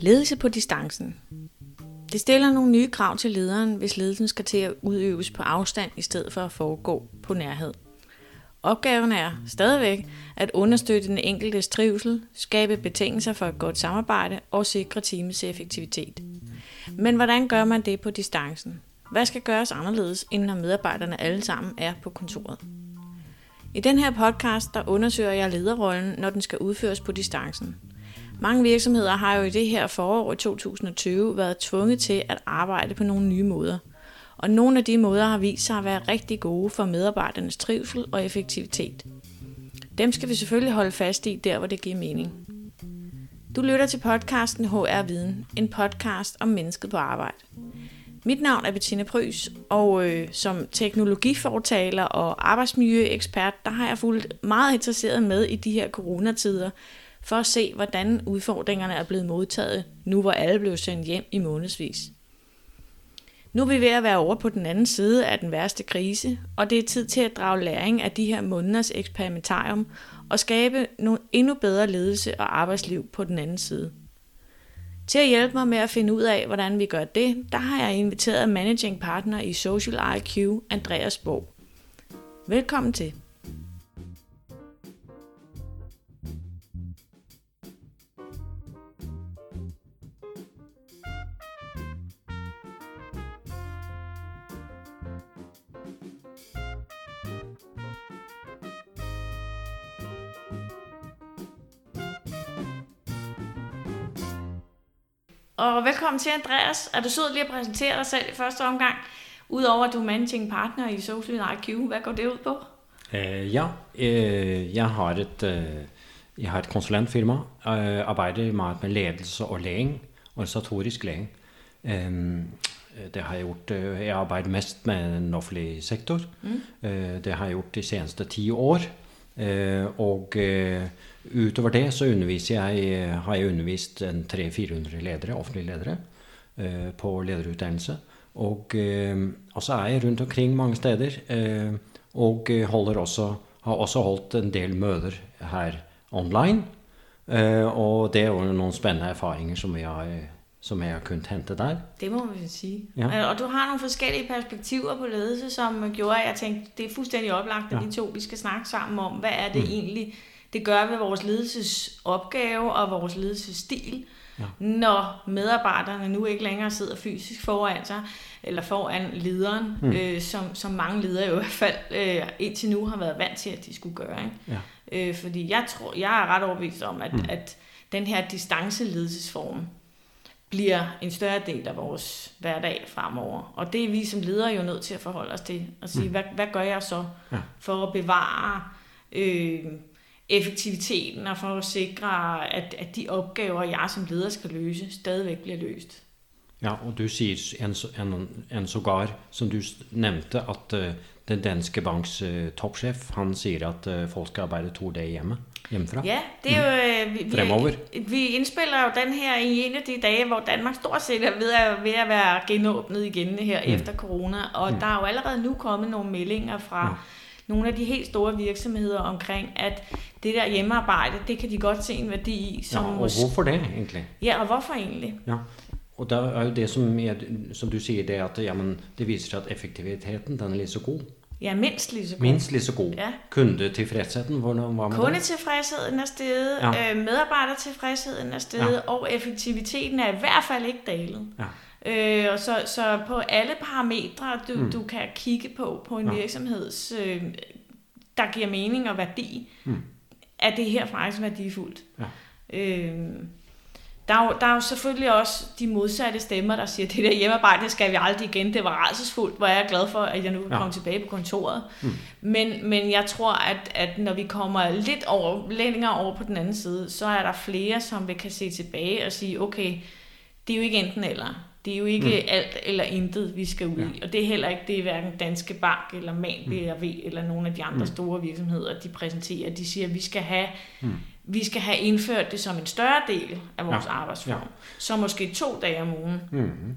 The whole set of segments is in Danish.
Ledelse på distancen. Det stiller nogle nye krav til lederen, hvis ledelsen skal til at udøves på afstand i stedet for at foregå på nærhed. Opgaven er stadigvæk at understøtte den enkeltes trivsel, skabe betingelser for et godt samarbejde og sikre teamets effektivitet. Men hvordan gør man det på distancen? Hvad skal gøres anderledes, end når medarbejderne alle sammen er på kontoret? I den her podcast, der undersøger jeg lederrollen, når den skal udføres på distancen. Mange virksomheder har jo i det her forår i 2020 været tvunget til at arbejde på nogle nye måder. Og nogle af de måder har vist sig at være rigtig gode for medarbejdernes trivsel og effektivitet. Dem skal vi selvfølgelig holde fast i der, hvor det giver mening. Du lytter til podcasten HR Viden, en podcast om mennesket på arbejde. Mit navn er Bettina Prys, og øh, som teknologifortaler og arbejdsmiljøekspert, der har jeg fulgt meget interesseret med i de her coronatider, for at se, hvordan udfordringerne er blevet modtaget, nu hvor alle blev sendt hjem i månedsvis. Nu er vi ved at være over på den anden side af den værste krise, og det er tid til at drage læring af de her måneders eksperimentarium og skabe nogle endnu bedre ledelse og arbejdsliv på den anden side. Til at hjælpe mig med at finde ud af, hvordan vi gør det, der har jeg inviteret managing partner i Social IQ, Andreas Borg. Velkommen til. Og velkommen til, Andreas. Er du sød lige at præsentere dig selv i første omgang? Udover at du er managing partner i Social IQ, hvad går det ud på? Uh, ja, uh, jeg har et, uh, jeg har et konsulentfirma. Uh, arbejder meget med ledelse og læring, organisatorisk læring. Um, det har jeg gjort. Uh, jeg arbejder mest med den offentlige sektor. Mm. Uh, det har jeg gjort de seneste 10 år. Uh, og uh, Utover det så underviser jeg, har jeg undervist 300-400 ledere, offentlige ledere eh, på lederutdannelse. Og, eh, og så er jeg rundt omkring mange steder eh, og holder også, har også holdt en del møter her online. Og det er jo nogle spændende erfaringer, som jeg, som jeg har kunnet hente der. Det må man sige. Ja. Og du har nogle forskellige perspektiver på ledelse, som gjorde, at jeg tænkte, det er fuldstændig oplagt, at ja. de to vi skal snakke sammen om, hvad er det mm. egentlig, det gør ved vores ledelsesopgave og vores ledelsesstil, ja. når medarbejderne nu ikke længere sidder fysisk foran sig, eller foran lederen, mm. øh, som, som mange ledere i hvert fald øh, indtil nu har været vant til, at de skulle gøre. Ikke? Ja. Øh, fordi jeg tror, jeg er ret overbevist om, at, mm. at den her distanceledelsesform bliver en større del af vores hverdag fremover. Og det er vi som ledere jo nødt til at forholde os til. Og sige, mm. hvad, hvad gør jeg så ja. for at bevare øh, effektiviteten og for at sikre, at, at de opgaver, jeg som leder skal løse, stadigvæk bliver løst. Ja, og du siger en, en, en sågar, som du nævnte, at uh, den danske banks uh, topchef, han siger, at uh, folk skal arbejde to dage hjemme, hjemmefra. Ja, det er jo... Uh, vi, Fremover. Vi, vi indspiller jo den her i en af de dage, hvor Danmark stort set er ved at, ved at være genåbnet igen her mm. efter corona, og mm. der er jo allerede nu kommet nogle meldinger fra... Mm nogle af de helt store virksomheder omkring, at det der hjemmearbejde, det kan de godt se en værdi i. Som ja, og hvorfor det egentlig? Ja, og hvorfor egentlig? Ja. Og der er jo det, som, er, som du siger, det er, at jamen, det viser sig, at effektiviteten den er lige så god. Ja, mindst lige så god. Mindst lige så god. Ja. Kundetilfredsheden, hvordan var man Kundetilfredsheden er steget, ja. øh, medarbejdertilfredsheden er steget, ja. og effektiviteten er i hvert fald ikke dalet. Ja. Øh, og så, så på alle parametre, du, mm. du kan kigge på på en ja. virksomheds, øh, der giver mening og værdi, mm. er det her faktisk værdifuldt. Ja. Øh, der er, jo, der er jo selvfølgelig også de modsatte stemmer, der siger, det der hjemmearbejde skal vi aldrig igen. Det var rædselsfuldt, hvor jeg er glad for, at jeg nu kan ja. komme tilbage på kontoret. Mm. Men, men jeg tror, at, at når vi kommer lidt over, længere over på den anden side, så er der flere, som vi kan se tilbage og sige, okay, det er jo ikke enten eller. Det er jo ikke mm. alt eller intet, vi skal ud ja. i. Og det er heller ikke det, hverken Danske Bank eller MAN, BRV mm. eller nogle af de andre mm. store virksomheder, de præsenterer. De siger, at vi skal have, mm. vi skal have indført det som en større del af vores ja. arbejdsform. Ja. Så måske to dage om ugen mm.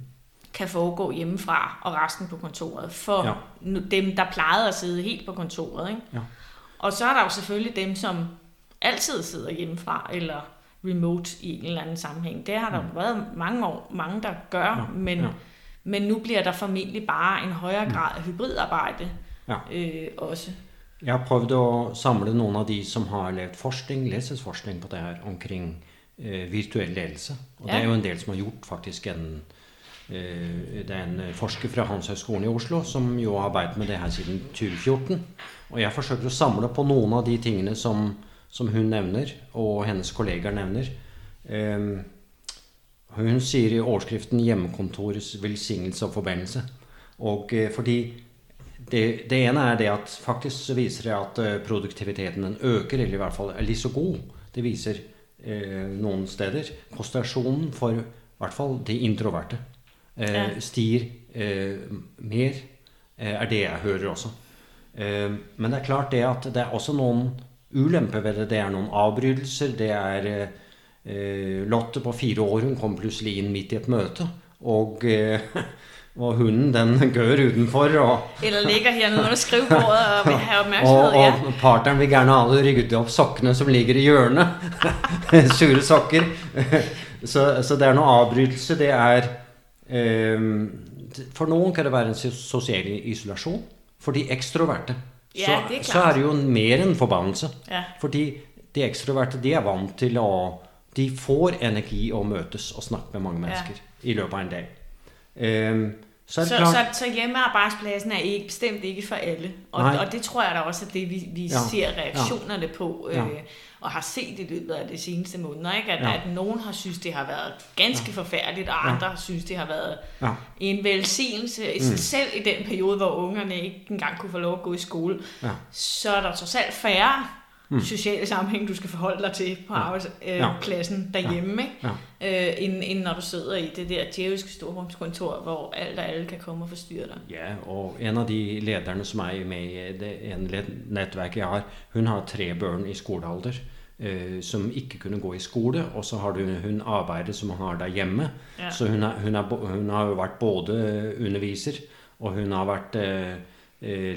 kan foregå hjemmefra og resten på kontoret. For ja. dem, der plejede at sidde helt på kontoret. Ikke? Ja. Og så er der jo selvfølgelig dem, som altid sidder hjemmefra, eller remote i en eller anden sammenhæng. Det har der mm. været mange år, mange der gør, ja, men, ja. men nu bliver der formentlig bare en højere grad af hybridarbejde ja. øh, også. Jeg har prøvet at samle nogle af de, som har lavet forskning, ledelsesforskning på det her omkring øh, virtuel ledelse. Og ja. det er jo en del, som har gjort faktisk en, øh, det er en forsker fra Handelshøjskolen i Oslo, som jo har arbejdet med det her siden 2014. Og jeg forsøgte at samle på nogle af de tingene, som, som hun nævner, og hendes kolleger nævner. Um, hun siger i overskriften hjemmekontorets velsignelse og forbandelse. Og uh, fordi det, det ene er det at faktisk så viser det at uh, produktiviteten den øker, eller i hvert fall er lige så god. Det viser uh, nogle steder. Konsentrasjonen for i hvert fall de introverte ja. stiger uh, mer, uh, er det jeg hører også. Uh, men det er klart det at det er også noen ulemper ved det. Det er noen avbrytelser. Det er uh, Lotte på fire år, hun kom plutselig inn midt i et møte. Og uh, hvor hunden den gør udenfor. Og, Eller ligger hernede under skrivebordet og vil have opmærksomhed. Og, og, og partneren vil gerne ha ryddet opp sokkene som ligger i hjørnet. Sure sokker. så, så det er noe avbrytelse. Det er um, For noen kan det være en sosial isolasjon. For de ekstroverte ja, så, det er, så er det jo mer en forbannelse. Ja. Fordi de ekstroverte de er vant til å De får energi å møtes og snakke med mange mennesker ja. i løpet av en dag. Øhm, så, er det så, klart, så, så hjemmearbejdspladsen er ikke, bestemt ikke for alle. Og, og det tror jeg da også er det, vi, vi ja. ser reaktionerne ja. på, øh, ja. Og har set i løbet af det seneste måneder. Ikke? At, ja. at nogen har synes, det har været ganske ja. forfærdeligt, og andre ja. synes, det har været ja. en velsignelse. Mm. Selv i den periode, hvor ungerne ikke engang kunne få lov at gå i skole, ja. så er der trods alt færre mm. sociale sammenhæng, du skal forholde dig til på arbejdspladsen øh, derhjemme, ikke? Ja. Øh, end, end når du sidder i det der djævelske storrumskontor, hvor alt og alle kan komme og forstyrre dig. Ja, og en af de lederne, som er med i det, en netværk jeg har, hun har tre børn i skolealder, øh, som ikke kunne gå i skole, og så har du, hun arbejde, som hun har derhjemme. Ja. Så hun, er, hun, er, hun har jo været både underviser, og hun har været... Øh,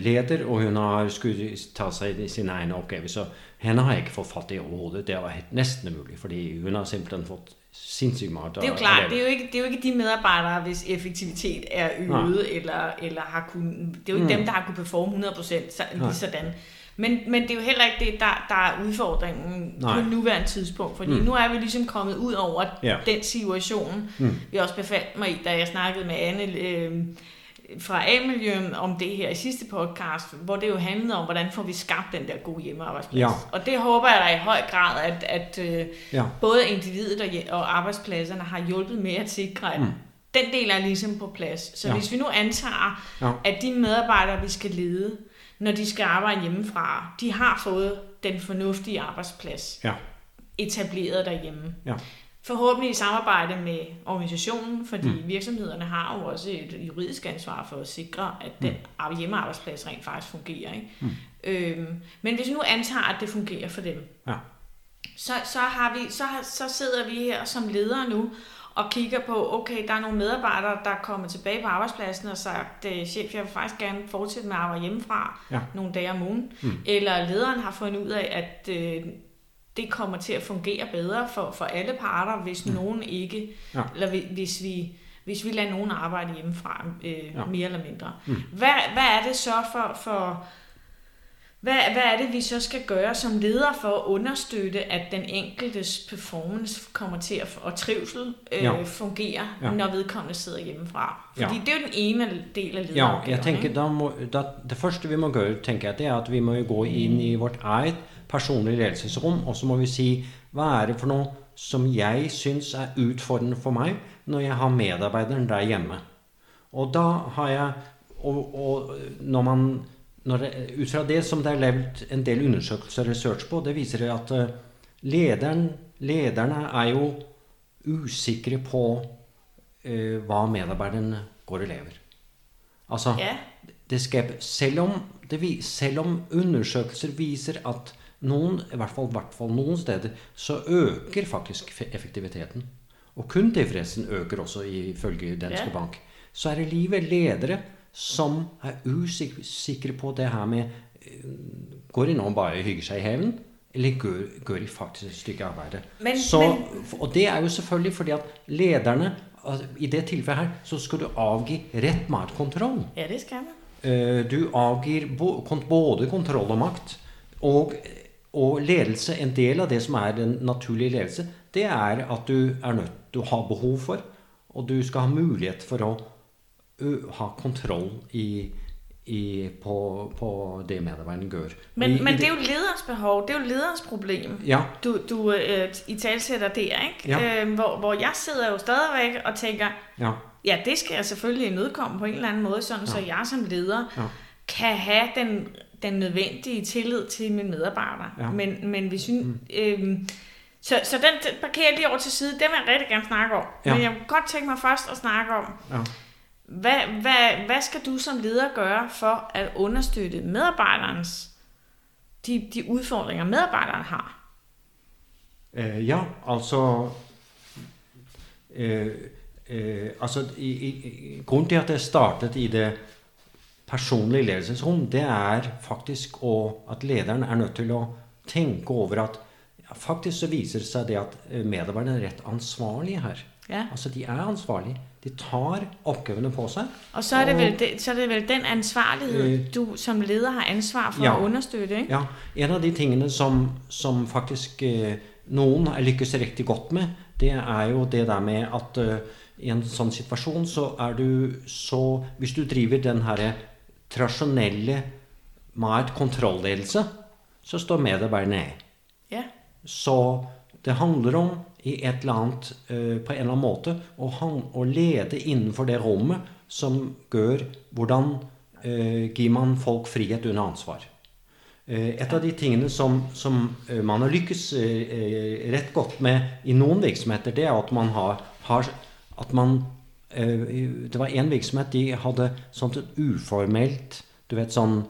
leder, og hun har skulle ta seg sine egne oppgaver. Så henne har jeg ikke fått fatt i overhodet. Det var helt nesten umulig, fordi hun har simpelthen fått sindssygt meget. Det er jo klart, det er jo, ikke, det er jo ikke de medarbejdere, hvis effektivitet er øget, eller, eller har kun, det er jo ikke mm. dem, der har kunnet performe 100% så, lige sådan. Men, men det er jo heller ikke det, der, der er udfordringen Nej. på nuværende tidspunkt, fordi mm. nu er vi ligesom kommet ud over ja. den situation, mm. vi også befandt mig i, da jeg snakkede med Anne øh, fra A-miljøen om det her i sidste podcast, hvor det jo handlede om, hvordan får vi skabt den der gode hjemmearbejdsplads. Ja. Og det håber jeg da i høj grad, at, at øh, ja. både individet og arbejdspladserne har hjulpet med at sikre, at mm. den del er ligesom på plads. Så ja. hvis vi nu antager, ja. at de medarbejdere, vi skal lede, når de skal arbejde hjemmefra, de har fået den fornuftige arbejdsplads ja. etableret derhjemme. Ja Forhåbentlig i samarbejde med organisationen, fordi mm. virksomhederne har jo også et juridisk ansvar for at sikre, at den mm. hjemmearbejdsplads rent faktisk fungerer. Ikke? Mm. Øhm, men hvis vi nu antager, at det fungerer for dem, ja. så, så, har vi, så, så sidder vi her som ledere nu og kigger på, okay, der er nogle medarbejdere, der kommer tilbage på arbejdspladsen og sagt, øh, chef, jeg vil faktisk gerne fortsætte med at arbejde hjemmefra ja. nogle dage om ugen. Mm. Eller lederen har fundet ud af, at øh, det kommer til at fungere bedre for, for alle parter, hvis mm. nogen ikke, ja. eller hvis vi, hvis vi lader nogen arbejde hjemmefra, øh, ja. mere eller mindre. Mm. Hvad, hvad er det så for, for hvad, hvad er det, vi så skal gøre som leder for at understøtte, at den enkeltes performance kommer til at, og trivsel øh, ja. fungerer, ja. når vedkommende sidder hjemmefra? Fordi ja. det er jo den ene del af lederopgaven. Ja, jeg tænker, da må, da, det første vi må gøre, tænker jeg, det er, at vi må gå ind i vort eget personlig ledelsesrum, og så må vi si hva er det for noe som jeg syns er utfordrende for meg når jeg har medarbeideren der hjemme. Og da har jeg Og, og når man det, Ut fra det som det er levd en del undersøkelser og research på, det viser det at eh, lederen, lederne er jo usikre på uh, hva medarbeiderne går og lever. Altså, yeah. det skal, selv, om det, selv om undersøkelser viser at noen, i hvert fall, hvert fall noen steder, så øker faktisk effektiviteten. Og kundetilfredsheten øker også ifølge Danske Bank. Så er det livet ledere som er usikre på det her med Går det nå bare hygge seg i heven? eller gør, gør de faktisk et stykke arbejde. Men- så, men- og det er jo selvfølgelig fordi at lederne, altså, i det tilfældet her, så skal du afgive ret matkontroll. Ja, det skal man. Eh, Du avgir både kontroll og makt. Og, og ledelse, en del av det som er den naturlige ledelse, det er at du er nødt du har behov for, og du skal ha mulighet for å ha kontroll i, i, på, på det medarbejderen gør. Men, I, men det er jo lederens behov, det er jo lederens problem. Ja, Du, du øh, i talsætter der, ikke? Ja. Øh, hvor, hvor jeg sidder jo stadigvæk og tænker, ja, ja, det skal jeg selvfølgelig imødekomme på en eller anden måde, sådan ja. så jeg som leder Ja. kan have den, den nødvendige tillid til mine medarbejdere. Ja. Men, men vi synes... Mm. Øh, så, så den, den parkerer jeg lige over til side. Den vil jeg rigtig gerne snakke om. Ja. Men jeg kunne godt tænke mig først at snakke om, ja hvad, hvad, hvad skal du som leder gøre for at understøtte medarbejderens de, de udfordringer, medarbejderen har? Eh, ja, altså eh, eh, Altså, i, i, grunden til at jeg startet i det personlige ledelsesrum, det er faktisk å, at lederen er nødt til at tænke over at ja, faktisk så viser det sig det at medarbejderen er ret ansvarlig her. Ja. Altså, de er ansvarlige. De tar oppgavene på seg. Og så er det Og- vel, det, så er det vel den ansvarlighed, Øh. du som leder har ansvar for Ja. at understøtte, ikke? Ja, en av de tingene som, som faktisk eh, noen har lykkes riktig godt med, det er jo det der med at eh, i en sånn situasjon så er du så Hvis du driver den herre tradisjonelle med kontrollledelse, så står medarbeiderne ned. Ja. Så det handler om i et eller annet, eh, på en eller annen måte Og, han, og lede innenfor det rommet som gjør hvordan eh, gir man folk frihet under ansvar. Eh, et av de tingene som, som eh, man har lykkes eh, eh, rett godt med i noen virksomheter, det er at man har, har at man eh, Det var en virksomhet de hadde sånt et uformelt Du vet sånn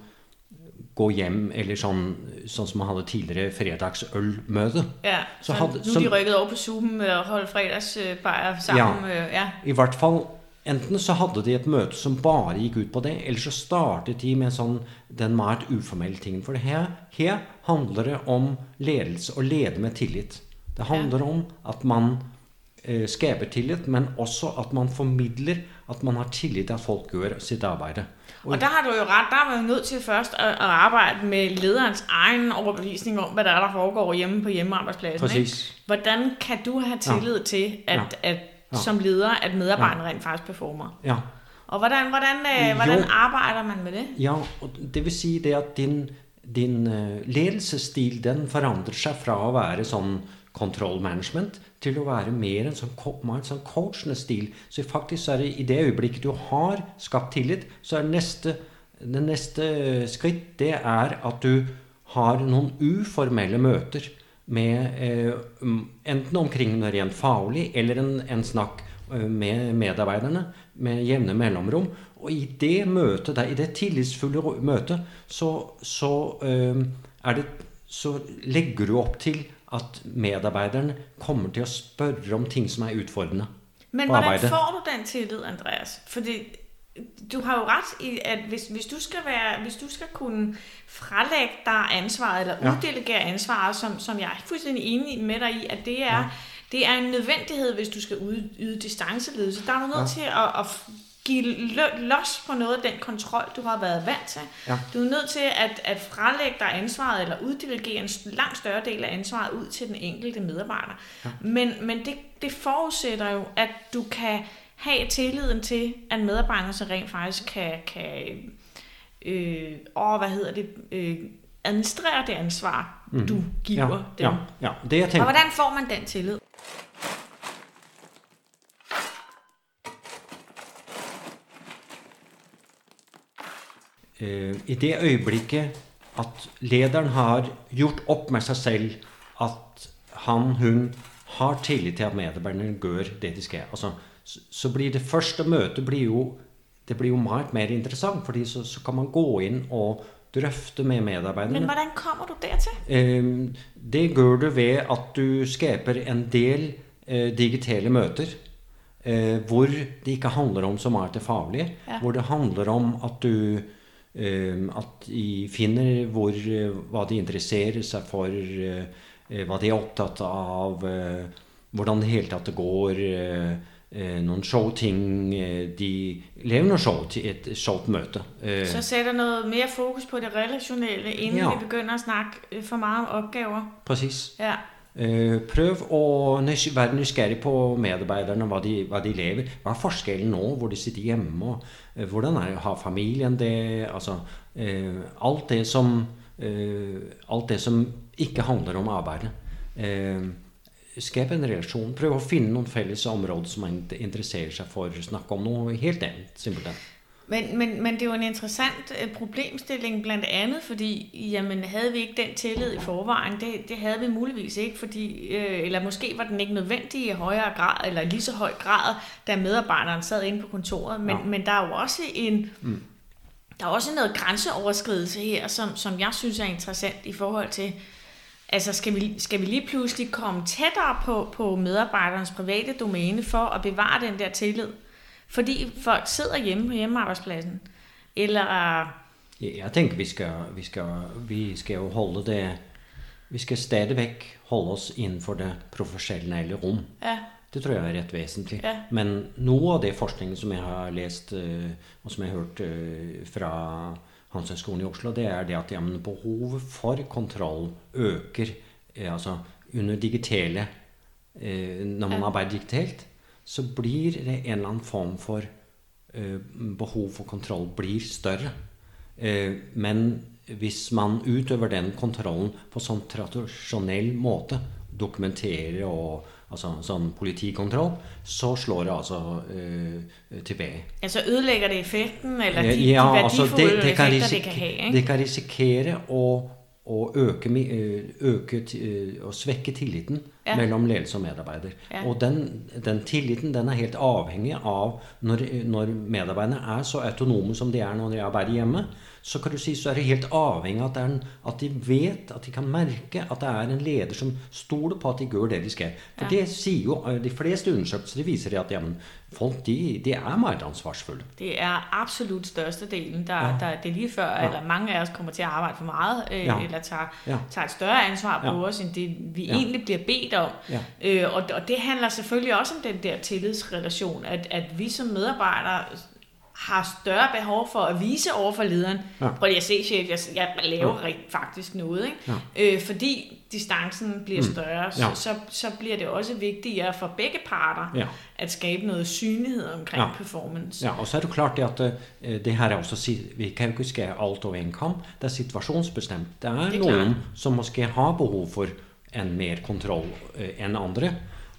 gå hjem, eller sånn, sånn som man hadde tidligere fredagsølmøte. Ja, Så så, hadde- nu som- de rykket over på Zoom og holdt fredagsbajer sammen. Ja. ja. I hvert fall Enten så hadde de et møte som bare gikk ut på det, eller så startet de med sånn, den mer uformelle tingen. For her, her handler det om ledelse, å lede med tillit. Det handler om at man eh, skaper tillit, men også at man formidler at man har tillit til at folk gjør sitt arbeid. Og der har du jo ret, der er man jo nødt til først at, at arbejde med lederens egen overbevisning om, hvad der er, der foregår hjemme på hjemmearbejdspladsen. Præcis. Ikke? Hvordan kan du have tillid til, at, Ja. at Ja. som leder, at medarbejderne rent faktisk performer? Ja. Og hvordan, hvordan, øh, Jo. hvordan arbejder man med det? Ja, og det vil si det at din, din eh, ledelsesstil den forandrer seg fra å være sånn kontrollmanagement til å være mer en sånn, en sånn coachende stil. Så faktisk så er det i det øyeblikket du har skapt tillit, så er neste, det neste skritt det er at du har noen uformelle møter med eh, enten omkring noe rent faglig eller en, en snakk eh, med medarbeiderne med jevne mellomrom. Og i det møtet, der, i det tillitsfulle ro- møtet, så, så, eh, er det, så legger du opp til at medarbeideren kommer til å spørre om ting som er utfordrende. Men på hvordan arbejde. får du den tillid, Andreas? Fordi du har jo ret i, at hvis, hvis, du skal være, hvis du skal kunne frelægge dig ansvaret, eller Ja. uddelegere ansvaret, som, som jeg er fuldstændig enig med dig i, at det er, ja. det er en nødvendighed, hvis du skal yde, yde distanceledelse. Der er du nødt Ja. til at, at give los på noget af den kontrol, du har været vant til. Ja. Du er nødt til at, at frelægge dig ansvaret, eller uddelegere en langt større del af ansvaret ud til den enkelte medarbejder. Ja. Men, men det, det forudsætter jo, at du kan have tilliden til, at medarbejderne så rent faktisk kan, kan øh, åh, hvad hedder det, øh, administrere det ansvar, mm. du giver Ja, dem. ja, ja. Det jeg Og tenker, hvordan får man den tillid? I det øyeblikket at lederen har gjort opp med seg selv at han, hun har tillit til at medarbeiderne gjør det de skal. Altså, så, så blir det første møtet blir jo, det blir jo meget mer interessant, fordi så, så kan man gå inn og drøfte med Men medarbeiderne. hvordan kommer du dertil? Eh, det gjør du ved at du skaper en del eh, digitale møter. Eh, hvor det ikke handler om så mye det faglige. Ja. Hvor det handler om at du Eh, at de finner hvor, eh, hva de interesserer seg for, eh, hva de er opptatt av, eh, hvordan det hele tatt det går. noen showting. De laver noe show til et showt møte. Så sætter noget mere fokus på det relationelle, inden Ja. vi begynder at snakke for meget om opgaver. Precis. Ja. Eh, prøv å nys- være nysgjerrig på medarbeiderne, hva de, hva de lever. Hva er forskjellen nå, hvor de sitter hjemme? Og, eh, hvordan er, har familien det? Altså, eh, alt, det som, eh, alt det som ikke handler om arbeidet. Eh, skap en relasjon. Prøv å finne noen felles områder som man interesserer seg for. Snakke om noe helt annet, simpelthen. Men, men, men det er jo en interessant øh, problemstilling blandt andet, fordi jamen, havde vi ikke den tillid i forvejen, det, det havde vi muligvis ikke, fordi, øh, eller måske var den ikke nødvendig i højere grad, eller lige så høj grad, da medarbejderen sad inde på kontoret. Men, Ja. men der er jo også en, der er også noget grænseoverskridelse her, som, som jeg synes er interessant i forhold til, altså skal vi, skal vi lige pludselig komme tættere på, på medarbejderens private domæne for at bevare den der tillid? Fordi folk sidder hjemme på hjemmearbejdspladsen. Eller, Jeg jeg tenker vi skal, vi, skal, vi skal jo holde det Vi skal stadig vekk holde oss innenfor det profesjonelle rom. ja, Det tror jeg er rett vesentlig. Ja. Men noe av det forskningen som jeg har lest, eh, og som jeg har hørt eh, fra Handelshøyskolen i Oslo, det er det at ja, men behovet for kontroll øker eh, altså under digitale Når man Ja. arbeider digitalt, så blir det en eller annen form for eh, behov for kontroll blir større. Eh, men hvis man utøver den kontrollen på sånn tradisjonell måte, dokumenterer og altså sånn politikontroll, så slår det altså eh, tilbake. altså ødelægger det effekten, eller de, Ja, de altså værdifulde det, det, kan effekter, det kan have. Ikke? det kan risikere å, å øke, eh, øke eh, og svekke tilliten Ja. mellom ledelse og medarbeider. Ja. Og den, den tilliten den er helt avhengig av når, når medarbeiderne er så autonome som de er når de arbeider hjemme, så kan du si så er det helt avhengig av at, det er en, at de vet, at de kan merke at det er en leder som stoler på at de gjør det de skal. For Ja. det sier jo eh, de fleste undersøkelser, de viser at jamen, folk de, de er mer ansvarsfulle. Det er absolut størstedelen, der, ja. Der det er lige før. Ja. eller mange af os kommer til at arbejde for meget, øh, Ja. eller tager, Ja. tager et større ansvar på Ja. os, end det vi Ja. egentlig bliver bedt om. Ja. Øh, og, og det handler selvfølgelig også om den der tillidsrelation, at, at vi som medarbejdere har større behov for at vise over for lederen, Ja. prøv lige at se, chef, jeg, jeg laver Ja. rent faktisk noget, ikke? Ja. Øh, fordi distancen bliver Mm. større, Ja. så, så, så bliver det også vigtigere for begge parter Ja. at skabe noget synlighed omkring Ja. performance. Ja, og så er det klart det at eh, det her er også, vi kan jo ikke skære alt over en kam, det er situasjonsbestemt. Det er, Det er klart. som måske har behov for en mer kontroll eh, enn andre.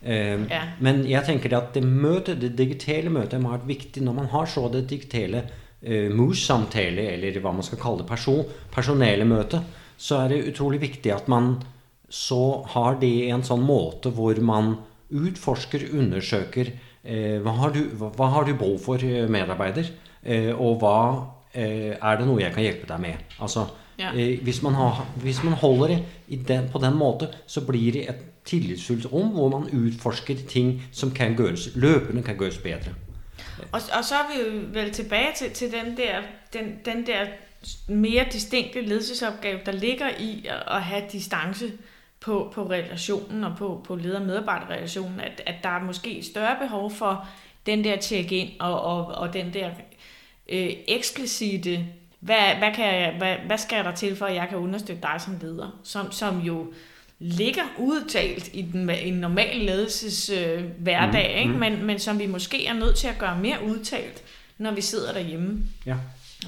Eh, Ja. Men jeg tenker at det møtet, det digitale møtet har vært viktig når man har så det digitale eh, mus-samtale, eller hva man skal kalle det, person, personelle møte, så er det utrolig viktig at man så har det en sånn måte hvor man utforsker, undersøker eh, hva, har du, hva, hva har du behov for, eh, medarbeider, eh, og hva er det noe jeg kan hjelpe deg med? Altså, Ja. hvis, man har, hvis man holder det i den, på den måte, så blir det et tillitsfullt rom hvor man utforsker ting som kan gøres, løbende kan gøres bedre. Og, og så er vi jo vel tilbage til, til den, der, den, den der mere distinkte ledelsesopgave, der ligger i at, at have distance på, på relationen og på, på leder-medarbejder-relationen, at, at der er måske større behov for den der check-in og, og, og den der øh, eksplicite, hvad, hvad, kan jeg, hvad, hvad skal der til for, at jeg kan understøtte dig som leder, som, som jo ligger udtalt i den en normal ledelses øh, hverdag, Mm, ikke? mm. Men, men som vi måske er nødt til at gøre mere udtalt, når vi sidder derhjemme, Ja.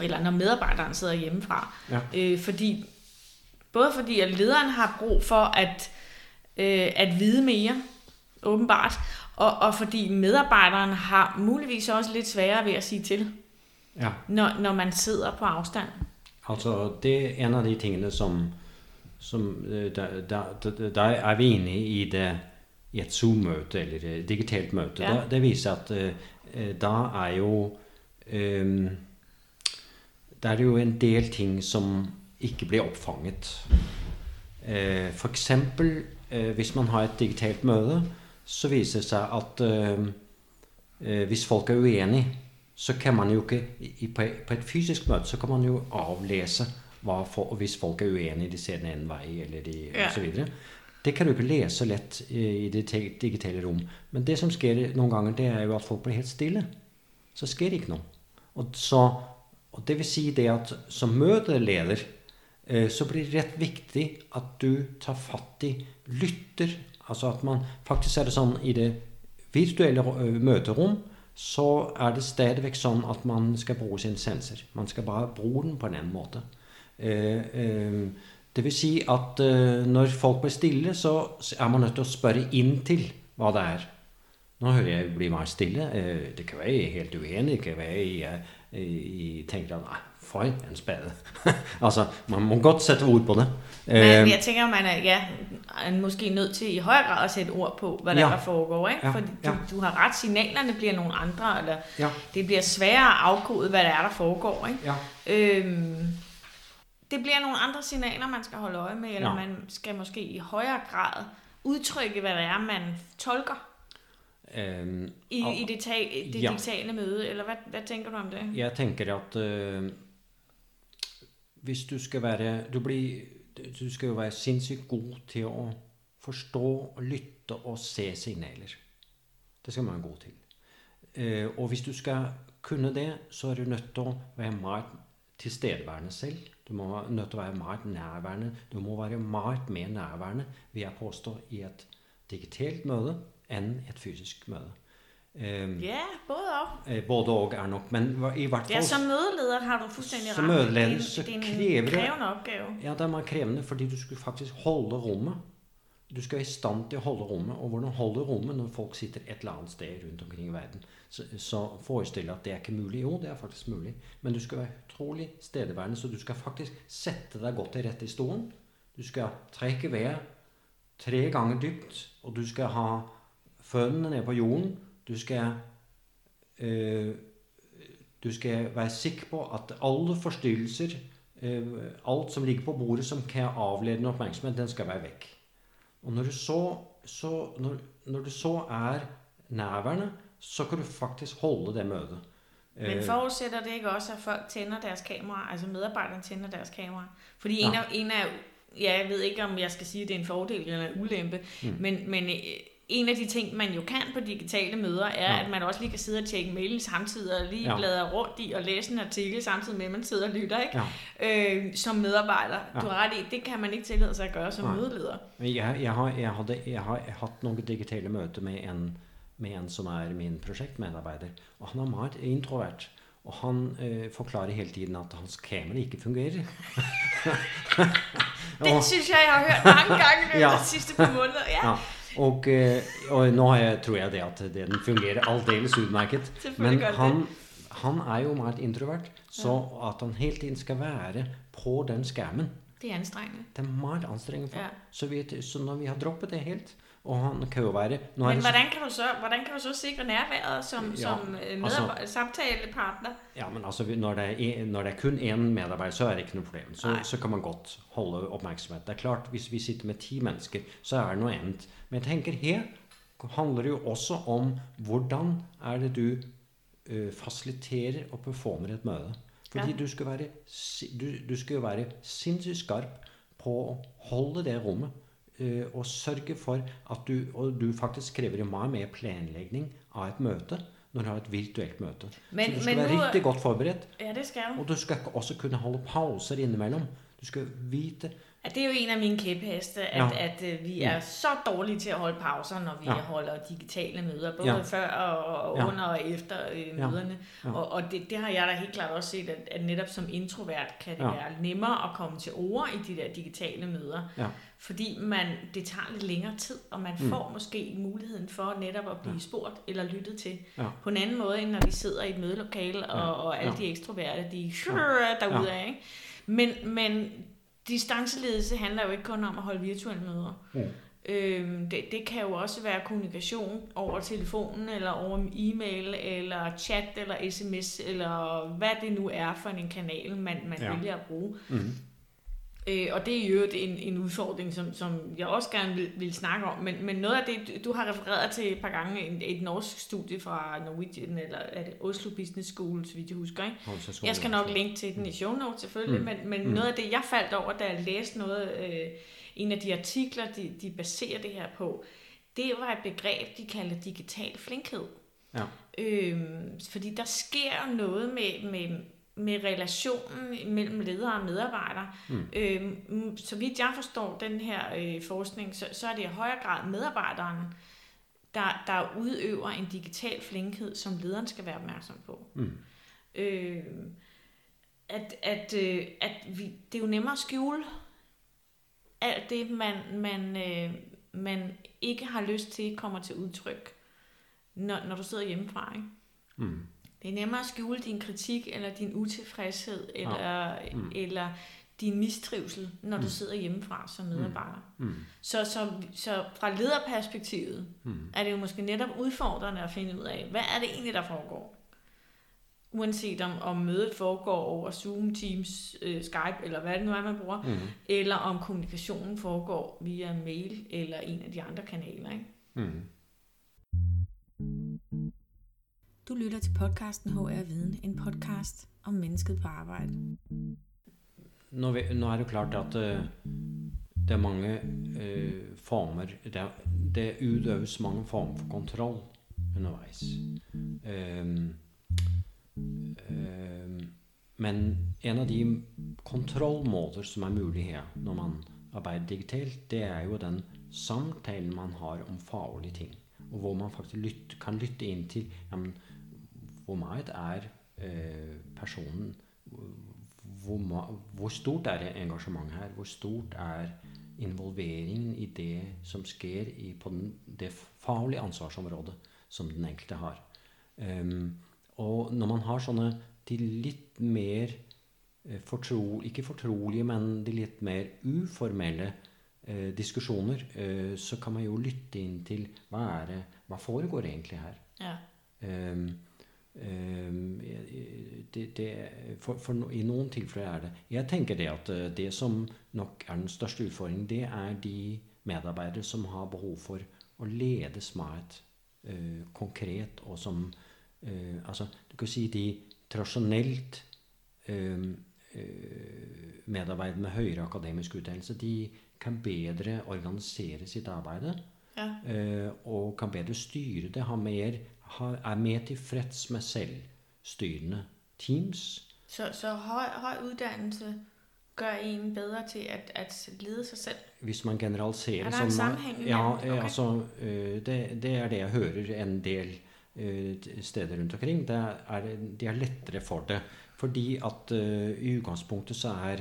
eller når medarbejderen sidder hjemmefra. Ja. Øh, fordi, både fordi at lederen har brug for at, øh, at vide mere, åbenbart, og, og fordi medarbejderen har muligvis også lidt sværere ved at sige til, Ja. når, når man sidder på afstand. Altså, det er en av de tingene som, som da, da, da, da er vi inne i det i et Zoom-møte eller et digitalt møte. Ja. Da, det viser at eh, da er jo um, Det er jo en del ting som ikke blir oppfanget. Eh, for eksempel eh, hvis man har et digitalt møte, så viser det seg at eh, hvis folk er uenige, så kan man jo ikke, i, på, på et fysisk møde, så kan man jo avlæse, hvad for, hvis folk er uenige, de ser den anden vej, eller de, Ja. videre. Det kan du ikke læse let øh, i det digitale rum. Men det som sker nogle gange, det er jo at folk bliver helt stille. Så sker det ikke noget. Og, så, og det vil sige det at som mødeleder, eh, så blir det ret vigtig at du tar fatt i lytter. Altså at man faktisk er det sånn i det virtuelle eh, møterom, så er det stadigvæk sånn at man skal bruge sin sensor. Man skal bare bruge den på en anden måte. Eh, eh, det vil si at eh, når folk blir stille, så er man nødt til å spørre inn til hva det er. Nå hører jeg bli mer stille. Det kan være jeg er helt uenig. Det kan være jeg, jeg, tenker at nei, for en spade. altså, man må godt sætte ord på det. Men jeg tænker, man er, ja, er måske nødt til i højere grad at sætte ord på, hvad der, Ja. der foregår. Ikke? Ja, Fordi du, ja. du har ret, signalerne bliver nogle andre, eller Ja. det bliver sværere at afkode, hvad der er, der foregår. Ikke? Ja. Øhm, det bliver nogle andre signaler, man skal holde øje med, eller Ja. man skal måske i højere grad udtrykke, hvad det er, man tolker eh, i, og- i det, ta- det Ja. digitale møde, eller hvad, hvad tænker du om det? Jeg tenker at eh, hvis du skal være du, blir, du skal jo være sinnssykt god til å forstå, lytte og se signaler. Det skal man være god til. Eh, og hvis du skal kunne det, så er du nødt til å være mer tilstedeværende selv. Du må være nødt til å være mer nærværende. Du må være mer mer nærværende, vil jeg påstå, i et digitalt møte enn et fysisk møte. Eh, Ja, både og. Eh, Både og er nok, men i hvert Ja, fall som mødeleder har du fuldstændig Som ret. mødeleder, det er en, så det er en kræver det- krævende opgave. Ja, det er meget krevende, fordi du skal faktisk holde rummet. Du skal være i stand til at holde rummet, og hvordan holder rummet når folk sitter et eller andet sted rundt omkring i verden. Så, så forestille at det er ikke muligt. Jo, det er faktisk muligt. Men du skal være utrolig stedeværende, så du skal faktisk sætte dig godt til rette i stolen. Du skal trække vejret tre gange dybt, og du skal ha føddene ned på jorden. Du skal øh, du skal være sikker på at alle forstyrrelser, øh, alt som ligger på bordet som kan avlede en opmærksomhed, den skal være væk. Og når du så, så, når, når du så er nærværende, så kan du faktisk holde det mødet. Men Øh, forudsætter det ikke også, at folk tænder deres kamera, altså medarbejderne tænder deres kamera? Fordi en Ja. af, en af, ja, jeg ved ikke, om jeg skal sige, at det er en fordel eller en ulempe, mm. men, men en af de ting, man jo kan på digitale møder, er, Ja. at man også lige kan sidde og tjekke mailen samtidig, og lige Ja. bladre rundt i og læse en artikel, samtidig med, at man sidder og lytter, ikke? Ja. Øh, som medarbejder. Ja. Du har ret i, det kan man ikke tillade sig at gøre som Nej. mødeleder. Jeg, jeg, har, jeg, hadde, jeg har hatt noen digitale møter med en, med en som er min prosjektmedarbeider. Og han er meget introvert. Og han øh, forklarer hele tiden at hans kamera ikke fungerer. Det synes jeg, jeg har hørt mange gange i Ja. de sidste par måneder. Ja, Ja. Og, eh, og nå har jeg, tror jeg det at den fungerer aldeles. Selvfølgelig Men han, han er jo meget introvert, så at han hele tiden skal være på den skærmen, det er anstrengende. det er meget anstrengende for. Ja. Så, vi, så når vi har droppet det helt, han kan jo være... Nu er Men det så- hvordan kan, du så, hvordan kan du så sikre nærværet som, Ja, som øh, altså- samtalepartner? Ja, men altså, når det, er, når det er kun én medarbeider, så er det ikke noe problem. Så, så kan man godt holde oppmerksomhet. Det er klart, hvis vi sitter med ti mennesker, så er det noe annet. Men jeg tenker her handler det jo også om hvordan er det du øh, fasiliterer og performer et møte. Fordi Ja. du, skal være, du, du skal være sinnssygt skarp på å holde det rommet. Og sørge for at du, og du faktisk krever jo meget mere planlægning av et møte, når du har et virtuelt møte. Men- så du skal men være nu- rigtig godt forberedt. Ja, det skal du. Og du skal også kunne holde pauser indimellem. Du skal vite Ja, det er jo en af mine kæpheste, at, Ja. ja. at, at vi er så dårlige til at holde pauser, når vi Ja. ja. holder digitale møder, både Ja. ja. før og Ja. under og efter øh, Ja. møderne. Ja. Og, og det, det har jeg da helt klart også set, at, at netop som introvert kan det Ja. ja. være nemmere at komme til ord i de der digitale møder. Ja. Fordi man, det tager lidt længere tid, og man Mm. mm. får måske muligheden for netop at blive Ja. ja. spurgt eller lyttet til Ja. på en anden måde, end når vi sidder i et mødelokale, og, Ja. og alle Ja. de ekstroverte, de Ja. derude Ja. af. Ikke? Men, men distanceledelse handler jo ikke kun om at holde virtuelle møder. Mm. Øhm, det, det kan jo også være kommunikation over telefonen, eller over e-mail, eller chat, eller sms, eller hvad det nu er for en kanal, man, man Ja. vælger at bruge. mm, Øh, og det er jo en, en udfordring, som, som jeg også gerne vil, vil snakke om. Men, men noget af det, du har refereret til et par gange, et, et norsk studie fra Norwegian, eller er det Oslo Business School, så vidt jeg husker. Ikke? Jeg skal nok linke til den i show notes selvfølgelig, mm. men, men mm. noget af det, jeg faldt over, da jeg læste noget, øh, en af de artikler, de, de baserer det her på, det var et begreb, de kalder digital flinkhed. Ja. Øhm, fordi der sker noget med, med med relationen mellem ledere og medarbejdere. Mm. Øhm, så vidt jeg forstår den her øh, forskning, så, så er det i højere grad medarbejderen, der, der udøver en digital flinkhed, som lederen skal være opmærksom på. Mm. Øhm, at at, øh, at vi, det er jo nemmere at skjule alt det, man, man, øh, man ikke har lyst til, kommer til udtryk, når, når du sidder hjemmefra. Ikke? Mm. Det er nemmere at skjule din kritik, eller din utilfredshed, eller, ja. mm. eller din mistrivsel, når mm. du sidder hjemmefra som mm. medarbejder. Mm. Så, så, så fra lederperspektivet mm. er det jo måske netop udfordrende at finde ud af, hvad er det egentlig, der foregår? Uanset om, om mødet foregår over Zoom, Teams, øh, Skype, eller hvad det nu er, man bruger, mm. eller om kommunikationen foregår via mail eller en af de andre kanaler. Ikke? Mm. Du lytter til podcasten HR Viden, en podcast om mennesket på arbejde. Nå, nu er det klart at uh, det er mange uh, former, det, det udøves mange former for kontroll undervejs. Um, um, men en av de kontrollmåter som er mulig her når man arbejder digitalt, det er jo den samtalen man har om faglige ting. Og hvor man faktisk lyt, kan lytte ind til jamen, hvor meget er eh, personen hvor, hvor, stort er det engasjement her? Hvor stort er involveringen i det som sker i, på den, det faglige ansvarsområdet som den enkelte har? Um, og når man har sånne de litt mer eh, fortro, ikke fortrolige, men de litt mer uformelle eh, diskusjoner, eh, så kan man jo lytte inn til hva, er det, hva foregår egentlig her. Ja. Um, det, det, for, for, I noen tilfeller er det Jeg tenker det at eh, det som nok er den største utfordringen, det er de medarbeidere som har behov for å ledes med uh, konkret, og som uh, Altså, du kan si de tradisjonelt uh, medarbeidere med høyere akademisk utdannelse, de kan bedre organisere sitt arbeid. Ja. og kan bedre styre det, ha mer har, er mere tilfreds med selvstyrende teams. Så, så høj, høj uddannelse gør en bedre til at, at lede sig selv? Hvis man generaliserer. Er der en sammenhæng? Ja, okay. altså, det, det er det jeg hører en del steder rundt omkring. Det er, de er lettere for det. Fordi at uh, i udgangspunktet så er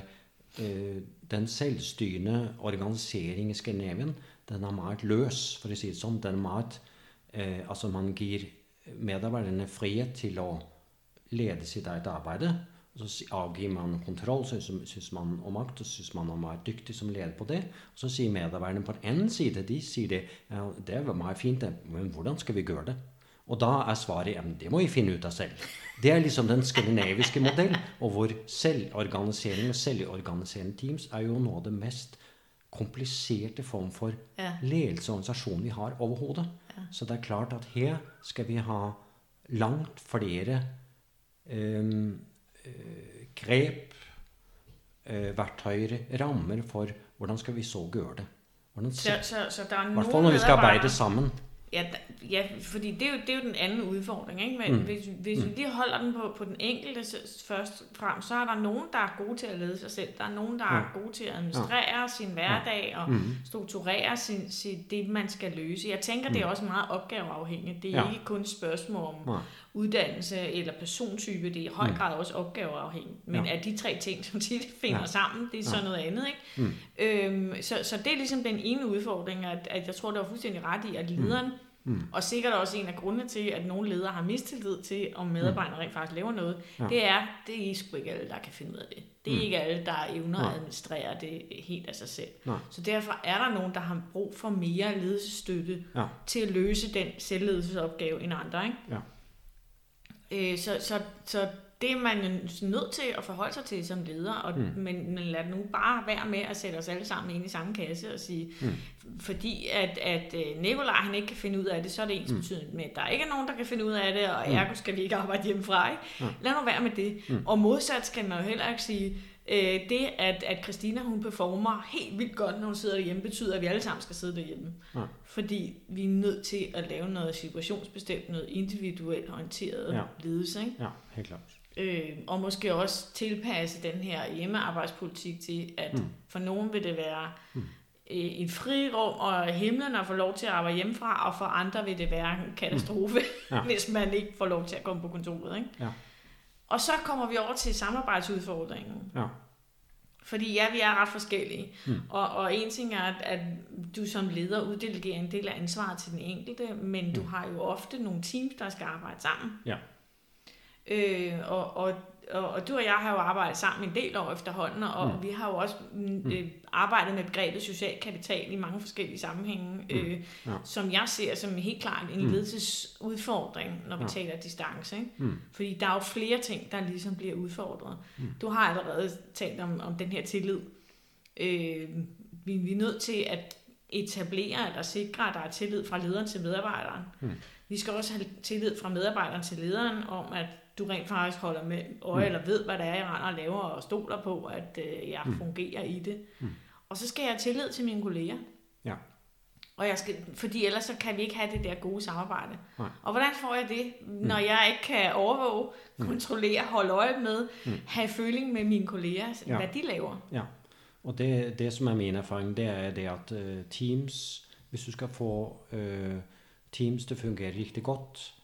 uh, den selvstyrende organisering i Skandinavien, den er meget løs, for å si det sånn. Den er meget, uh, altså man gir medarbeiderne frihet til å lede sitt eget arbeid. Og så avgir man kontroll, så syns man om makt, og syns man om å være dyktig som leder på det. Og så sier medarbeiderne på den ene side de sier det, ja, det var fint, men hvordan skal vi gjøre det? Og da er svaret ja, det må vi finne ut av selv. Det er liksom den skandinaviske modell, og hvor selvorganisering og selvorganiserende teams er jo noe av det mest kompliserte form for ledelse og organisasjon vi har overhodet. Så det er klart at her skal vi ha langt flere um, grep, uh, verktøyer, rammer for hvordan skal vi så gjøre det. Hvordan, så, så, så der er skal arbejde sammen. Ja, ja fordi det er, jo, det er jo den anden udfordring. Ikke? Men mm. hvis, hvis mm. vi lige holder den på, på den enkelte først frem, så er der nogen, der er gode til at lede sig selv. Der er nogen, der ja. er gode til at administrere ja. sin hverdag og mm. strukturere sin, sin, det, man skal løse. Jeg tænker, mm. det er også meget opgaveafhængigt. Det er ja. ikke kun et spørgsmål om ja. Uddannelse eller persontype. Det er i høj mm. grad også opgaveafhængigt. Men ja. at de tre ting, som de finder ja. sammen, det er så ja. noget andet. Ikke? Mm. Øhm, så, så det er ligesom den ene udfordring, at, at jeg tror, det var fuldstændig ret i, at lederen mm Mm. Og sikkert også en af grundene til, at nogle ledere har mistillid til, om medarbejderne mm. rent faktisk laver noget, ja. det er, det er sgu ikke alle, der kan finde ud af det. Det er mm. ikke alle, der evner at administrere det helt af sig selv. Nej. Så derfor er der nogen, der har brug for mere ledelsesstøtte ja. til at løse den selvledelsesopgave end andre. Ikke? Ja. Øh, så, så, så det er man jo nødt til at forholde sig til som leder, og, mm. men, men lad nu bare være med at sætte os alle sammen ind i samme kasse og sige, mm. fordi at, at øh, Nikolaj han ikke kan finde ud af det, så er det ens mm. betydning med, at der ikke er nogen, der kan finde ud af det, og mm. ergo skal vi ikke arbejde hjemmefra. Ikke? Mm. Lad nu være med det. Mm. Og modsat skal man jo heller ikke sige, øh, det at, at Christina hun performer helt vildt godt, når hun sidder derhjemme, betyder, at vi alle sammen skal sidde derhjemme. Ja. Fordi vi er nødt til at lave noget situationsbestemt, noget individuelt orienteret ja. ledelse. Ikke? Ja, helt klart. Øh, og måske også tilpasse den her hjemmearbejdspolitik til, at mm. for nogen vil det være mm. øh, en frirum og himlen at få lov til at arbejde hjemmefra, og for andre vil det være en katastrofe, mm. ja. hvis man ikke får lov til at komme på kontoret. Ikke? Ja. Og så kommer vi over til samarbejdsudfordringen. Ja. Fordi ja, vi er ret forskellige. Mm. Og, og en ting er, at, at du som leder uddelegerer en del af ansvaret til den enkelte, men mm. du har jo ofte nogle teams, der skal arbejde sammen. Ja. Øh, og, og, og, og du og jeg har jo arbejdet sammen en del år efterhånden, og mm. vi har jo også mm. øh, arbejdet med begrebet social kapital i mange forskellige sammenhænge, mm. øh, ja. som jeg ser som helt klart en mm. ledelsesudfordring, når vi ja. taler distance. Ikke? Mm. Fordi der er jo flere ting, der ligesom bliver udfordret. Mm. Du har allerede talt om, om den her tillid. Øh, vi, vi er nødt til at etablere eller sikre, at der er tillid fra lederen til medarbejderen. Mm. Vi skal også have tillid fra medarbejderen til lederen om, at du rent faktisk holder med øje, mm. eller ved, hvad det er, jeg render og laver, og stoler på, at øh, jeg mm. fungerer i det. Mm. Og så skal jeg have tillid til mine kolleger. Ja. Og jeg skal, fordi ellers så kan vi ikke have det der gode samarbejde. Nej. Og hvordan får jeg det, når mm. jeg ikke kan overvåge, mm. kontrollere, holde øje med, mm. have føling med mine kolleger, ja. hvad de laver? Ja, og det, det som er min erfaring, det er det at uh, Teams, hvis du skal få uh, Teams til at fungere rigtig godt,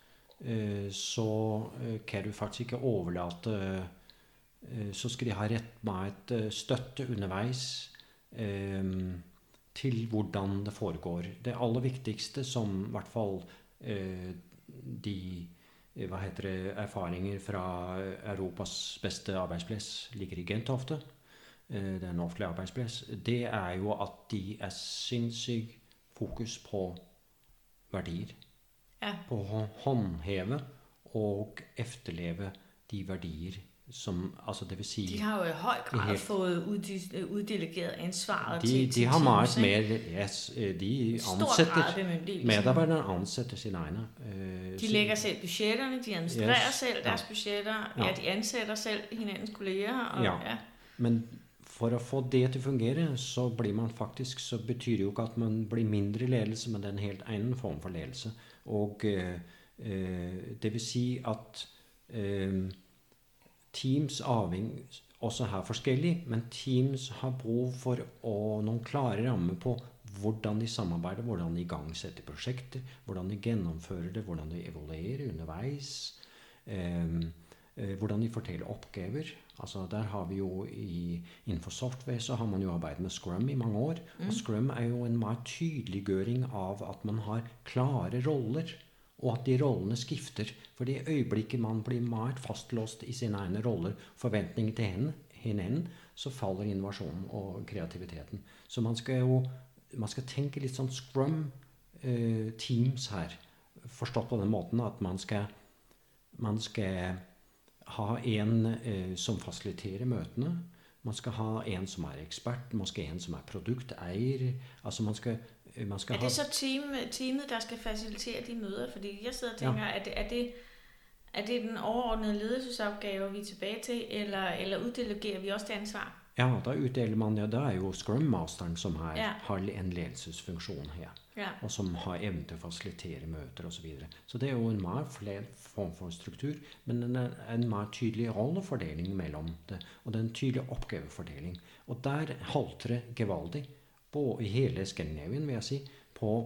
Eh, så eh, kan du faktisk ikke overlate eh, Så skal de ha rett med et støtte underveis til hvordan det foregår. Det aller viktigste som i hvert fall de hva heter det, erfaringer fra Europas beste arbeidsplass ligger i Gentofte. Det er en offentlig arbeidsplass. Det er jo at de er sinnssykt fokus på verdier ja. på å håndheve og efterleve de verdier som altså det vil si De har jo i høj grad helt, fået uddelegeret ansvaret de, til, de har meget mere yes, øh, de ansætter medarbejderne ansætter sine egne uh, de lægger selv budgetterne de administrerer yes, selv deres ja. budgetter ja. ja de ansætter selv hinandens kolleger og, ja. ja. men for å få det til å fungere, så blir man faktisk Så betyr det jo ikke at man blir mindre ledelse, men det er en helt annen form for ledelse. Og eh, eh, det vil si at eh, Teams avheng også her forskjellig, men Teams har behov for å, noen klare rammer på hvordan de samarbeider, hvordan de igangsetter prosjekter, hvordan de gjennomfører det, hvordan de evaluerer underveis. Eh, eh hvordan de forteller oppgaver. Altså der har vi jo i, Innenfor software så har man jo arbeidet med Scrum i mange år. Mm. Og Scrum er jo en mer tydeliggjøring av at man har klare roller. Og at de rollene skifter. For i øyeblikket man blir mer fastlåst i sine egne roller, forventninger til henne, henne, så faller innovasjonen og kreativiteten. Så man skal jo man skal tenke litt sånn Scrum-teams eh, her. Forstått på den måten at man skal, man skal ha en eh, som fasiliterer møtene. Man skal ha en som er ekspert, måske en som er produkteier. Altså man skal, eh, man skal er det ha... så team, teamet, der skal facilitere de møder? Fordi jeg sidder og tænker, ja. er, det, er, det, er det den overordnede ledelsesopgave, vi er tilbage til, eller, eller uddelegerer vi også det ansvar? Ja, da utdeler man ja, Det er jo Scrum Masteren som har, ja. har en ledelsesfunksjon her. Ja. Og som har evne til å fasilitere møter osv. Så, videre. så det er jo en mer flere form for struktur, men en, en mer tydelig rollefordeling mellom det. Og det er en tydelig oppgavefordeling. Og der halter det gevaldig på, i hele Skandinavien, vil jeg si, på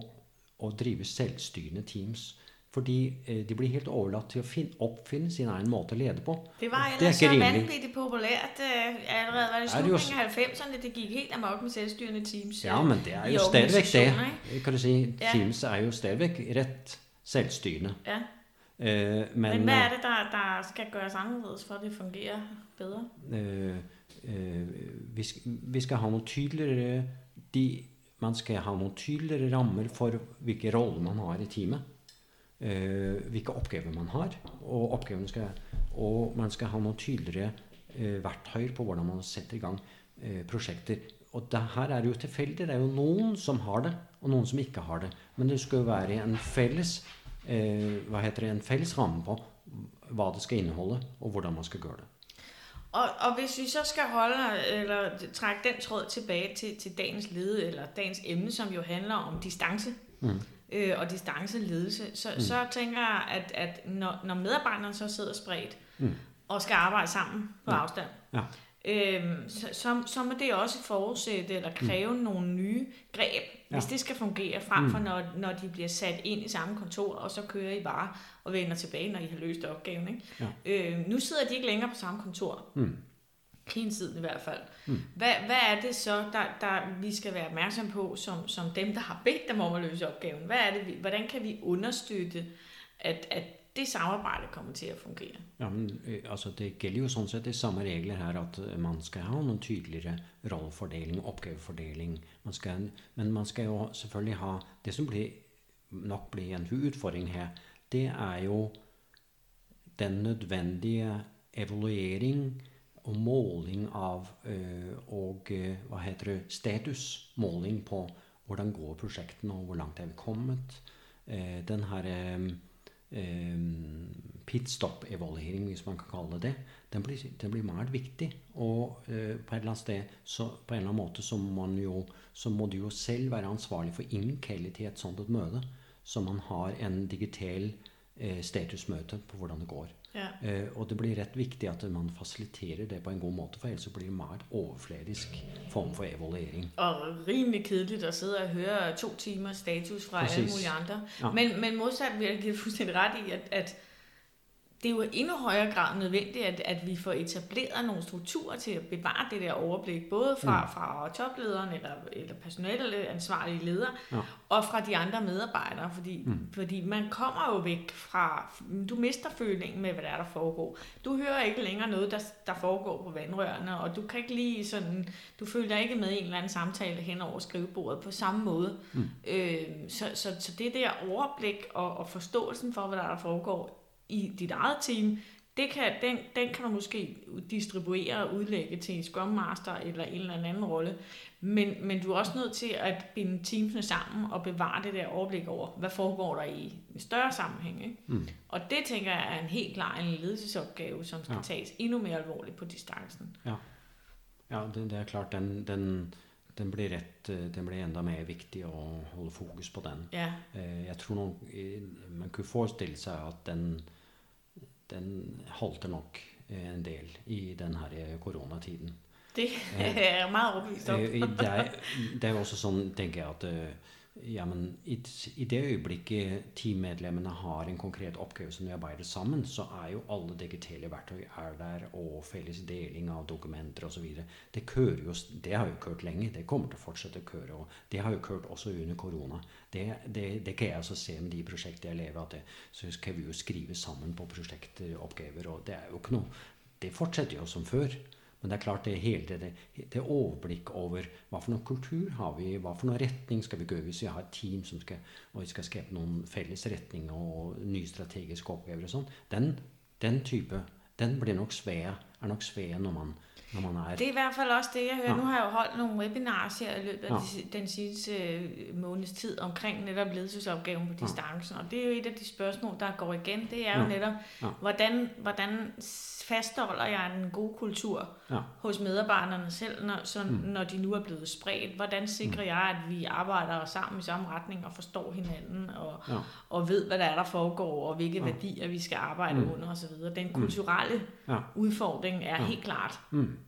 å drive selvstyrende teams fordi eh, de blir helt overlatt til å finne, oppfinne sin egen måte å lede på. Det var ellers det så vanvittigt populært uh, allerede var det slutningen af 90'erne, det gik helt amok med selvstyrende teams. Ja, men det er jo stadigvæk det. Kan du si, ja. Teams er jo stadigvæk rett selvstyrende. Ja. Uh, men, men hvad er det, der, der skal gøres anderledes for, at det fungerer bedre? Uh, uh, vi, skal, vi skal ha noen tydeligere de, Man skal ha noen tydeligere rammer for hvilke roller man har i teamet. Hvilke oppgaver man har. Og, skal, og man skal ha noen tydeligere eh, verktøyer på hvordan man setter i gang eh, prosjekter. Og det her er jo tilfeldig. Det er jo noen som har det, og noen som ikke har det. Men det skal jo være en felles, eh, hva heter det, en felles ramme på hva det skal inneholde, og hvordan man skal gjøre det. Og, og hvis vi så skal holde, eller trække den tråd tilbage til, til dagens lede, eller dagens emne, som jo handler om distance, Mm. Øh, og distanceledelse, så, mm. så tænker jeg, at, at når, når medarbejderne så sidder spredt, Mm. og skal arbejde sammen på Ja. afstand, Ja. øhm, så, så, så må det også forudsætte eller kræve mm. nogle nye greb, Ja. hvis det skal fungere, frem for Mm. når, når de bliver sat ind i samme kontor, og så kører I bare og vender tilbage, når I har løst opgaven. Ikke? Ja. Øh, nu sidder de ikke længere på samme kontor, Mm. Hele tiden i hvert fald. Mm. Hvad, hvad er det så, der, der vi skal være opmærksom på, som, som dem, der har bedt dem om at løse opgaven? Hvad er det, vi, hvordan kan vi understøtte, at, at det samarbejde kommer til at fungere? Ja, men eh, altså Det gjelder jo sånn sett de samme regler her, at eh, man skal ha noen tydeligere rollefordeling, oppgavefordeling. Man skal, men man skal jo selvfølgelig ha Det som blir, nok blir en utfordring her, det er jo den nødvendige evaluering og måling av eh, og eh, hva heter det, statusmåling på hvordan går prosjektene, og hvor langt er vi kommet. Eh, den her eh, eh pitstop-evaluering, hvis man kan kalle det det, den blir, den blir meget viktig. Og øh, på et eller andet sted, så på en eller anden måde, så må, man jo, så må du jo selv være ansvarlig for innkalle til et sånt et møde, så man har en digital øh, statusmøte på hvordan det går. Ja. Eh, og det blir rett viktig at man fasiliterer det på en god måte, for ellers så blir det meget overfladisk form for evaluering. Og rimelig kedeligt at sidde og høre to timer status fra Præcis. alle mulige andre. Ja. Men, men modsat vil jeg give dig fuldstændig ret i, at, at det er jo i endnu højere grad nødvendigt, at, at vi får etableret nogle strukturer til at bevare det der overblik, både fra, Mm. fra toplederen eller, eller personale ansvarlige ledere, Ja. og fra de andre medarbejdere, fordi, Mm. fordi man kommer jo væk fra, du mister følingen med, hvad der er, der foregår. Du hører ikke længere noget, der, der foregår på vandrørene, og du kan ikke lige sådan, du følger ikke med i en eller anden samtale hen over skrivebordet på samme måde. Mm. Øh, så, så, så det der overblik og, og forståelsen for, hvad der, er, der foregår i dit eget team, det kan, den, den kan du måske distribuere og udlægge til en Scrum Master eller en eller anden rolle. Men, men du er også nødt til at binde teamsene sammen og bevare det der overblik over, hvad foregår der i en større sammenhæng. Ikke? Mm. Og det tænker jeg er en helt klar en ledelsesopgave, som skal Ja. tages endnu mere alvorligt på distancen. Ja, ja det, det er klart, den, den, den, blir rett, eh, den blir enda mer viktig å holde fokus på den. Ja, Eh, Jeg tror nok, eh, man kunne forestille seg at den, den halter nok eh, en del i den her eh, koronatiden. det er jeg meget overbevist om. Eh, Det er, det er også sånn, tenker jeg, at eh, ja, men i, i det øyeblikket teammedlemmene har en konkret oppgave som de arbeider sammen, så er jo alle digitale verktøy er der, og felles deling av dokumenter osv. Det kører jo, det har jo kørt lenge. Det kommer til å fortsette å køre. og Det har jo kørt også under korona. Det, det, det kan jeg også se med de prosjektene jeg lever at det, så skal vi jo skrive sammen på prosjektoppgaver, og det er jo ikke noe Det fortsetter jo som før. Men det er klart det hele det, det overblikk over hva for noen kultur har vi, hva for noen retning skal vi gå hvis vi har et team som skal, og vi skal skape noen felles retninger og nye strategiske oppgaver og sånn, den, den type, den blir nok svær, er nok svær når man, når man er Det er i hvert fald også det, jeg hører. Ja. Nu har jeg jo holdt nogle webinars her i løbet af Ja. de- den sidste øh, måneds tid omkring netop ledelsesopgaven på Ja. distancen. Og det er jo et af de spørgsmål, der går igen. Det er jo Ja. netop, Ja. hvordan, hvordan fastholder jeg en god kultur ja, hos medarbejderne selv, når, så, Mm. når de nu er blevet spredt? Hvordan sikrer jeg, at vi arbejder sammen i samme retning og forstår hinanden og, ja, og ved, hvad der er, der foregår, og hvilke Ja. værdier vi skal arbejde Mm. under osv. Den kulturelle ja, udfordring er Ja. helt klart mm,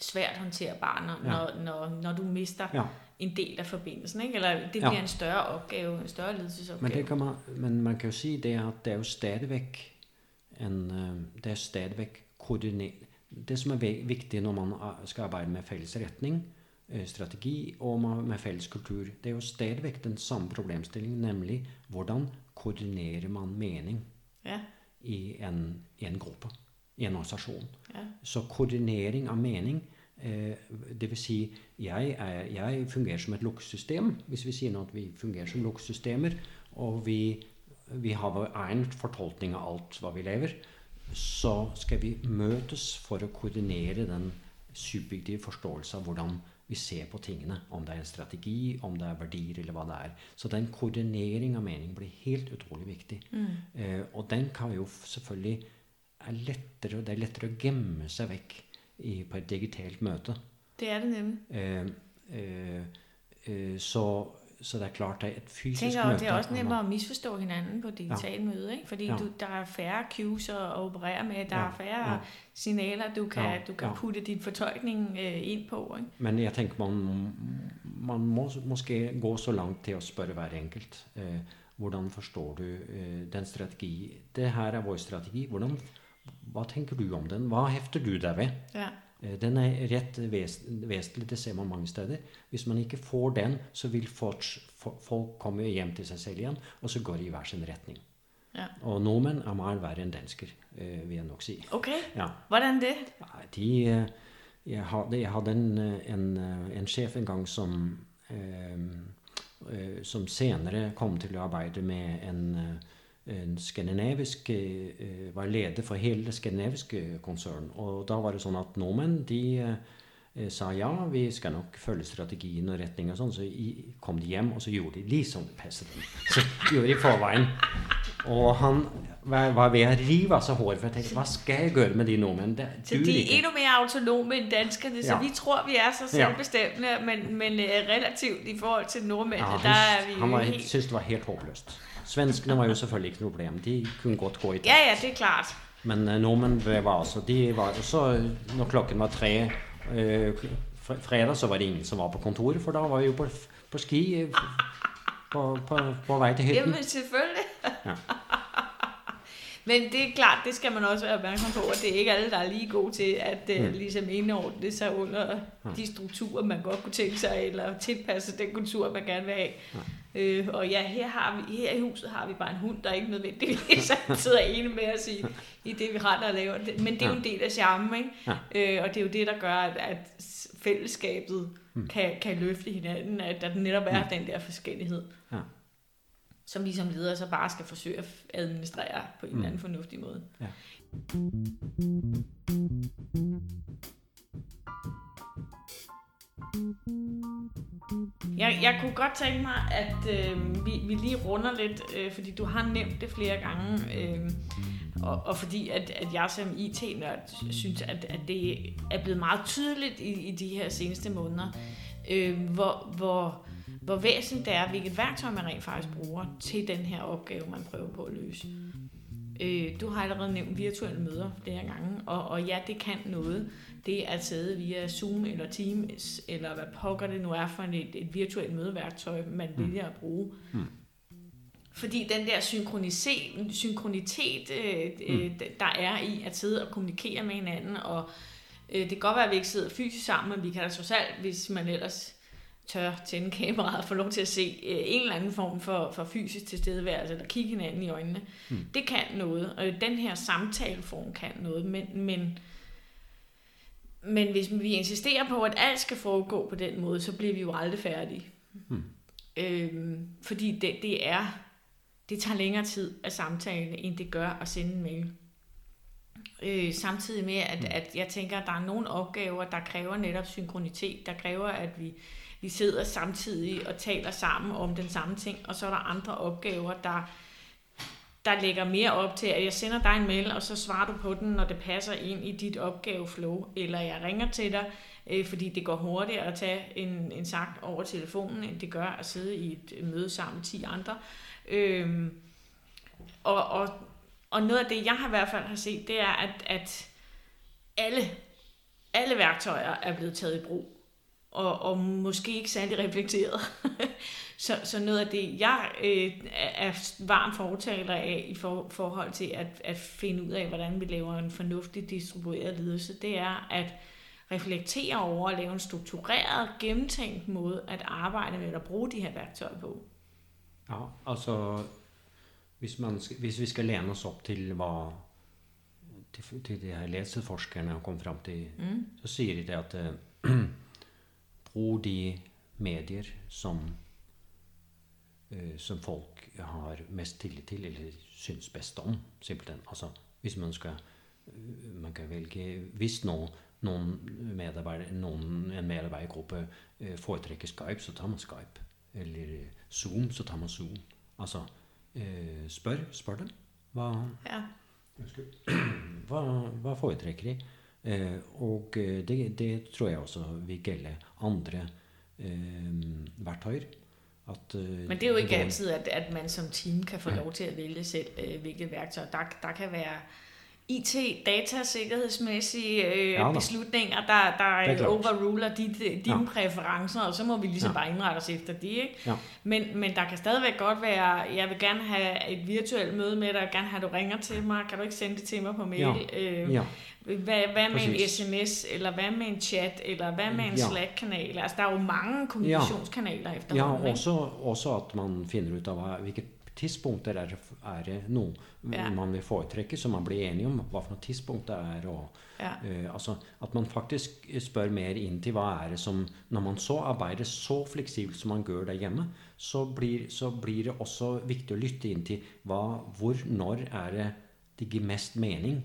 svært håndterbar, når, Ja. når, når, når du mister ja. en del af forbindelsen, ikke? eller det Ja. bliver en større opgave, en større ledelsesopgave. Men, det kan man, men man kan jo si det at det er jo stadigvæk en, eh, det er stadigvæk koordinering. Det som er viktig når man a- skal arbeide med felles retning, eh, strategi og med, felles kultur, det er jo stadigvæk den samme problemstilling, nemlig hvordan koordinerer man mening Ja, i en, i en gruppe, en organisasjon. ja, Så koordinering av mening, eh, det vil si, jeg, er, jeg fungerer som et lukkesystem, hvis vi sier nå at vi fungerer som lukkesystemer, og vi, vi har vår egen fortolkning av alt hva vi lever. så skal vi møtes for å koordinere den subjektive forståelse av hvordan vi ser på tingene. Om det er en strategi, om det er verdier, eller hva det er. Så den koordinering av mening blir helt utrolig viktig. Mm. Eh, og den kan jo selvfølgelig er lettere, Det er lettere å gemme seg vekk i, på et digitalt møte. Det er det nemlig. Eh, eh, så, så det er klart, er et fysisk tænker, møte det er også er nemmere at misforstå hinanden på digitale ja. møder, ikke? fordi Ja. du, der er færre cues at at operere med, der Ja, er færre ja. signaler, du kan, Ja, du kan ja. putte din fortolkning øh, ind på. Ikke? Men jeg tenker man, man må måske gå så langt til å spørre hver enkelt. Eh, hvordan forstår du eh, den strategi? Det her er vår strategi. Hvordan, hva tenker du om den? Hva hefter du deg ved? Ja. Eh, Den er rett ves vesentlig, det ser man mange steder. Hvis man ikke får den, så vil folk, folk komme hjem til seg selv igjen, og så går de i hver sin retning. Ja. Og nordmenn er mye verre enn dansker, eh, vil jeg nok si. Okay, Ja. hvordan det? De, eh, jeg, hadde, jeg hadde en, en, eh, en sjef en gang som, eh, som senere kom til å arbeide med en, en skandinavisk eh, Var leder for hele det skandinaviske konsern. Og da var det sånn at nordmenn de eh, sa ja, vi skal nok følge strategien og retning og sånn. Så i, kom de hjem, og så gjorde de liksom dem. Så gjorde de forveien. Og han var, var ved at rive av seg håret, for jeg tenkte hva skal jeg gjøre med de nordmennene? Det Så de er endnu mere autonome end danskerne, så Ja. vi tror, vi er så selvbestemmende, men, men øh, relativt i forhold til nordmændene, Ja, der er vi han, han var, helt... syntes det var helt håpløst. Svenskene var jo selvfølgelig ikke problem. De kunne godt gå i takt. Ja, ja, det er klart. Men uh, nordmenn var altså De var også Når klokken var tre eh, fre- fredag, så var det ingen som var på kontoret, for da var vi jo på, på ski eh, på, på, på vei til hytten. Jamen selvfølgelig. Ja. Men det er klart, det skal man også være opmærksom på, at det er ikke alle, der er lige gode til at uh, Mm. ligesom indordne sig under de strukturer, man godt kunne tænke sig, eller tilpasse den kultur, man gerne vil have. Øh, og ja, her, har vi, her i huset har vi bare en hund, der ikke nødvendigvis sidder ene med os i, i det, vi render og laver. Men det er jo en del af charmen, ikke? Ja. Øh, og det er jo det, der gør, at, at fællesskabet Mm. kan, kan løfte hinanden, at der netop er den der forskellighed Ja. som vi som ledere så bare skal forsøge at administrere på en Mm. eller anden fornuftig måde. Ja. Jeg, jeg kunne godt tænke mig, at øh, vi, vi lige runder lidt, øh, fordi du har nævnt det flere gange, øh, og, og fordi at, at jeg som IT-nørd synes, at, at det er blevet meget tydeligt i, i de her seneste måneder, øh, hvor, hvor, hvor væsentligt det er, hvilket værktøj man rent faktisk bruger til den her opgave, man prøver på at løse. Øh, du har allerede nævnt virtuelle møder flere gange, og, og ja, det kan noget. Det at sidde via Zoom eller Teams, eller hvad pokker det nu er for et, et virtuelt mødeværktøj, man Mm. vælger at bruge. Mm. Fordi den der synkronitet, øh, øh, der er i at sidde og kommunikere med hinanden, og øh, det kan godt være, at vi ikke sidder fysisk sammen, men vi kan da trods alt, hvis man ellers tør tænde kameraet og få lov til at se øh, en eller anden form for, for fysisk tilstedeværelse, eller kigge hinanden i øjnene. Mm. Det kan noget, og den her samtaleform kan noget, men, men, men hvis vi insisterer på, at alt skal foregå på den måde, så bliver vi jo aldrig færdige. Mm. Øhm, fordi det, det er, det tager længere tid at samtale, end det gør at sende en mail. Øh, samtidig med, at, at jeg tænker, at der er nogle opgaver, der kræver netop synkronitet, der kræver, at vi, vi sidder samtidig og taler sammen om den samme ting, og så er der andre opgaver, der, der lægger mere op til, at jeg sender dig en mail, og så svarer du på den, når det passer ind i dit opgaveflow, eller jeg ringer til dig, øh, fordi det går hurtigere at tage en, en sagt over telefonen, end det gør at sidde i et møde sammen med 10 andre. Øhm, og, og, og noget af det, jeg har i hvert fald har set, det er, at, at alle, alle værktøjer er blevet taget i brug, og, og måske ikke særlig reflekteret. så, så noget af det, jeg øh, er varm fortaler af i for, forhold til at, at finde ud af, hvordan vi laver en fornuftig distribueret ledelse, det er at reflektere over at lave en struktureret, gennemtænkt måde at arbejde med at bruge de her værktøjer på. Ja, altså hvis, man, hvis vi skal lene oss opp til hva til, til de her ledelsesforskerne har kommet fram til, Mm. så sier de det at bruk de medier som eh, som folk har mest tillit til, eller syns best om, simpelthen. Altså, hvis man skal man kan vælge, hvis nogen, nogen medarbejder, nogen, en medarbejdergruppe øh, foretrækker Skype, så tager man Skype. Eller øh, Zoom, så tager man Zoom. Altså, øh, spørg, spørg dem. Hvad, Ja. hva, hva foretrekker de? Eh, og eh, det, det tror jeg også vil gælde andre eh, værktøjer. At, eh, Men det er jo ikke altid, at, at man som team kan få lov til at vælge selv, øh, hvilket værktøj. Der, der kan være IT, datasikkerhedsmæssige øh, Ja beslutninger, der, der Det er overruler dit, dine Ja. præferencer, og så må vi ligesom Ja. bare indrette os efter det. Ikke? Ja. Men, men der kan stadigvæk godt være, jeg vil gerne have et virtuelt møde med dig, jeg vil gerne have, at du ringer til mig, kan du ikke sende det til mig på mail? Øh, Ja, hvad, hvad med en sms, eller hvad med en chat, eller hvad med en Ja. Slack-kanal? Altså, der er jo mange kommunikationskanaler ja efterhånden. ikke? også, også at man finder ut av hva- hvilke tidspunkter er, er det noe Ja. man vil foretrekke, så man blir enige om hva for noe tidspunkt det er. Og, Ja. eh, altså, at man faktisk spør mer inn til hva er det som Når man så arbeider så fleksibelt som man gjør der hjemme, så blir, så blir det også viktig å lytte inn til hva, hvor, når er det det gir mest mening.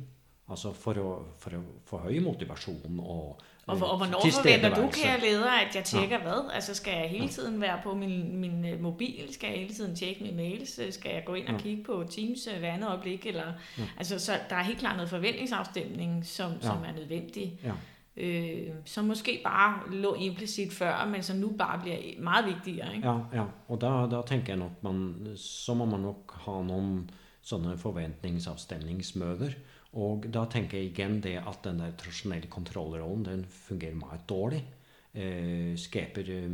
Altså for å, for å forhøye motivasjon og Og, og hvornår forventer du, kære leder, at jeg tjekker hvad? Altså skal jeg hele tiden være på min, min øh, mobil? Skal jeg hele tiden tjekke mine mails? Skal jeg gå ind og Ja. kigge på Teams øh, hver andet øjeblik? Eller, altså, så der er helt klart noget forventningsafstemning, som, Ja. som er nødvendig. Ja. Øh, som måske bare lå implicit før, men som nu bare bliver meget vigtigere. Ikke? Ja, ja. og da, da tenker jeg nok man, så må man nok ha noen sånne forventningsavstemningsmøter. Og da tenker jeg igjen det at den der tradisjonelle kontrollrollen den fungerer meget dårlig. Eh, skaper eh,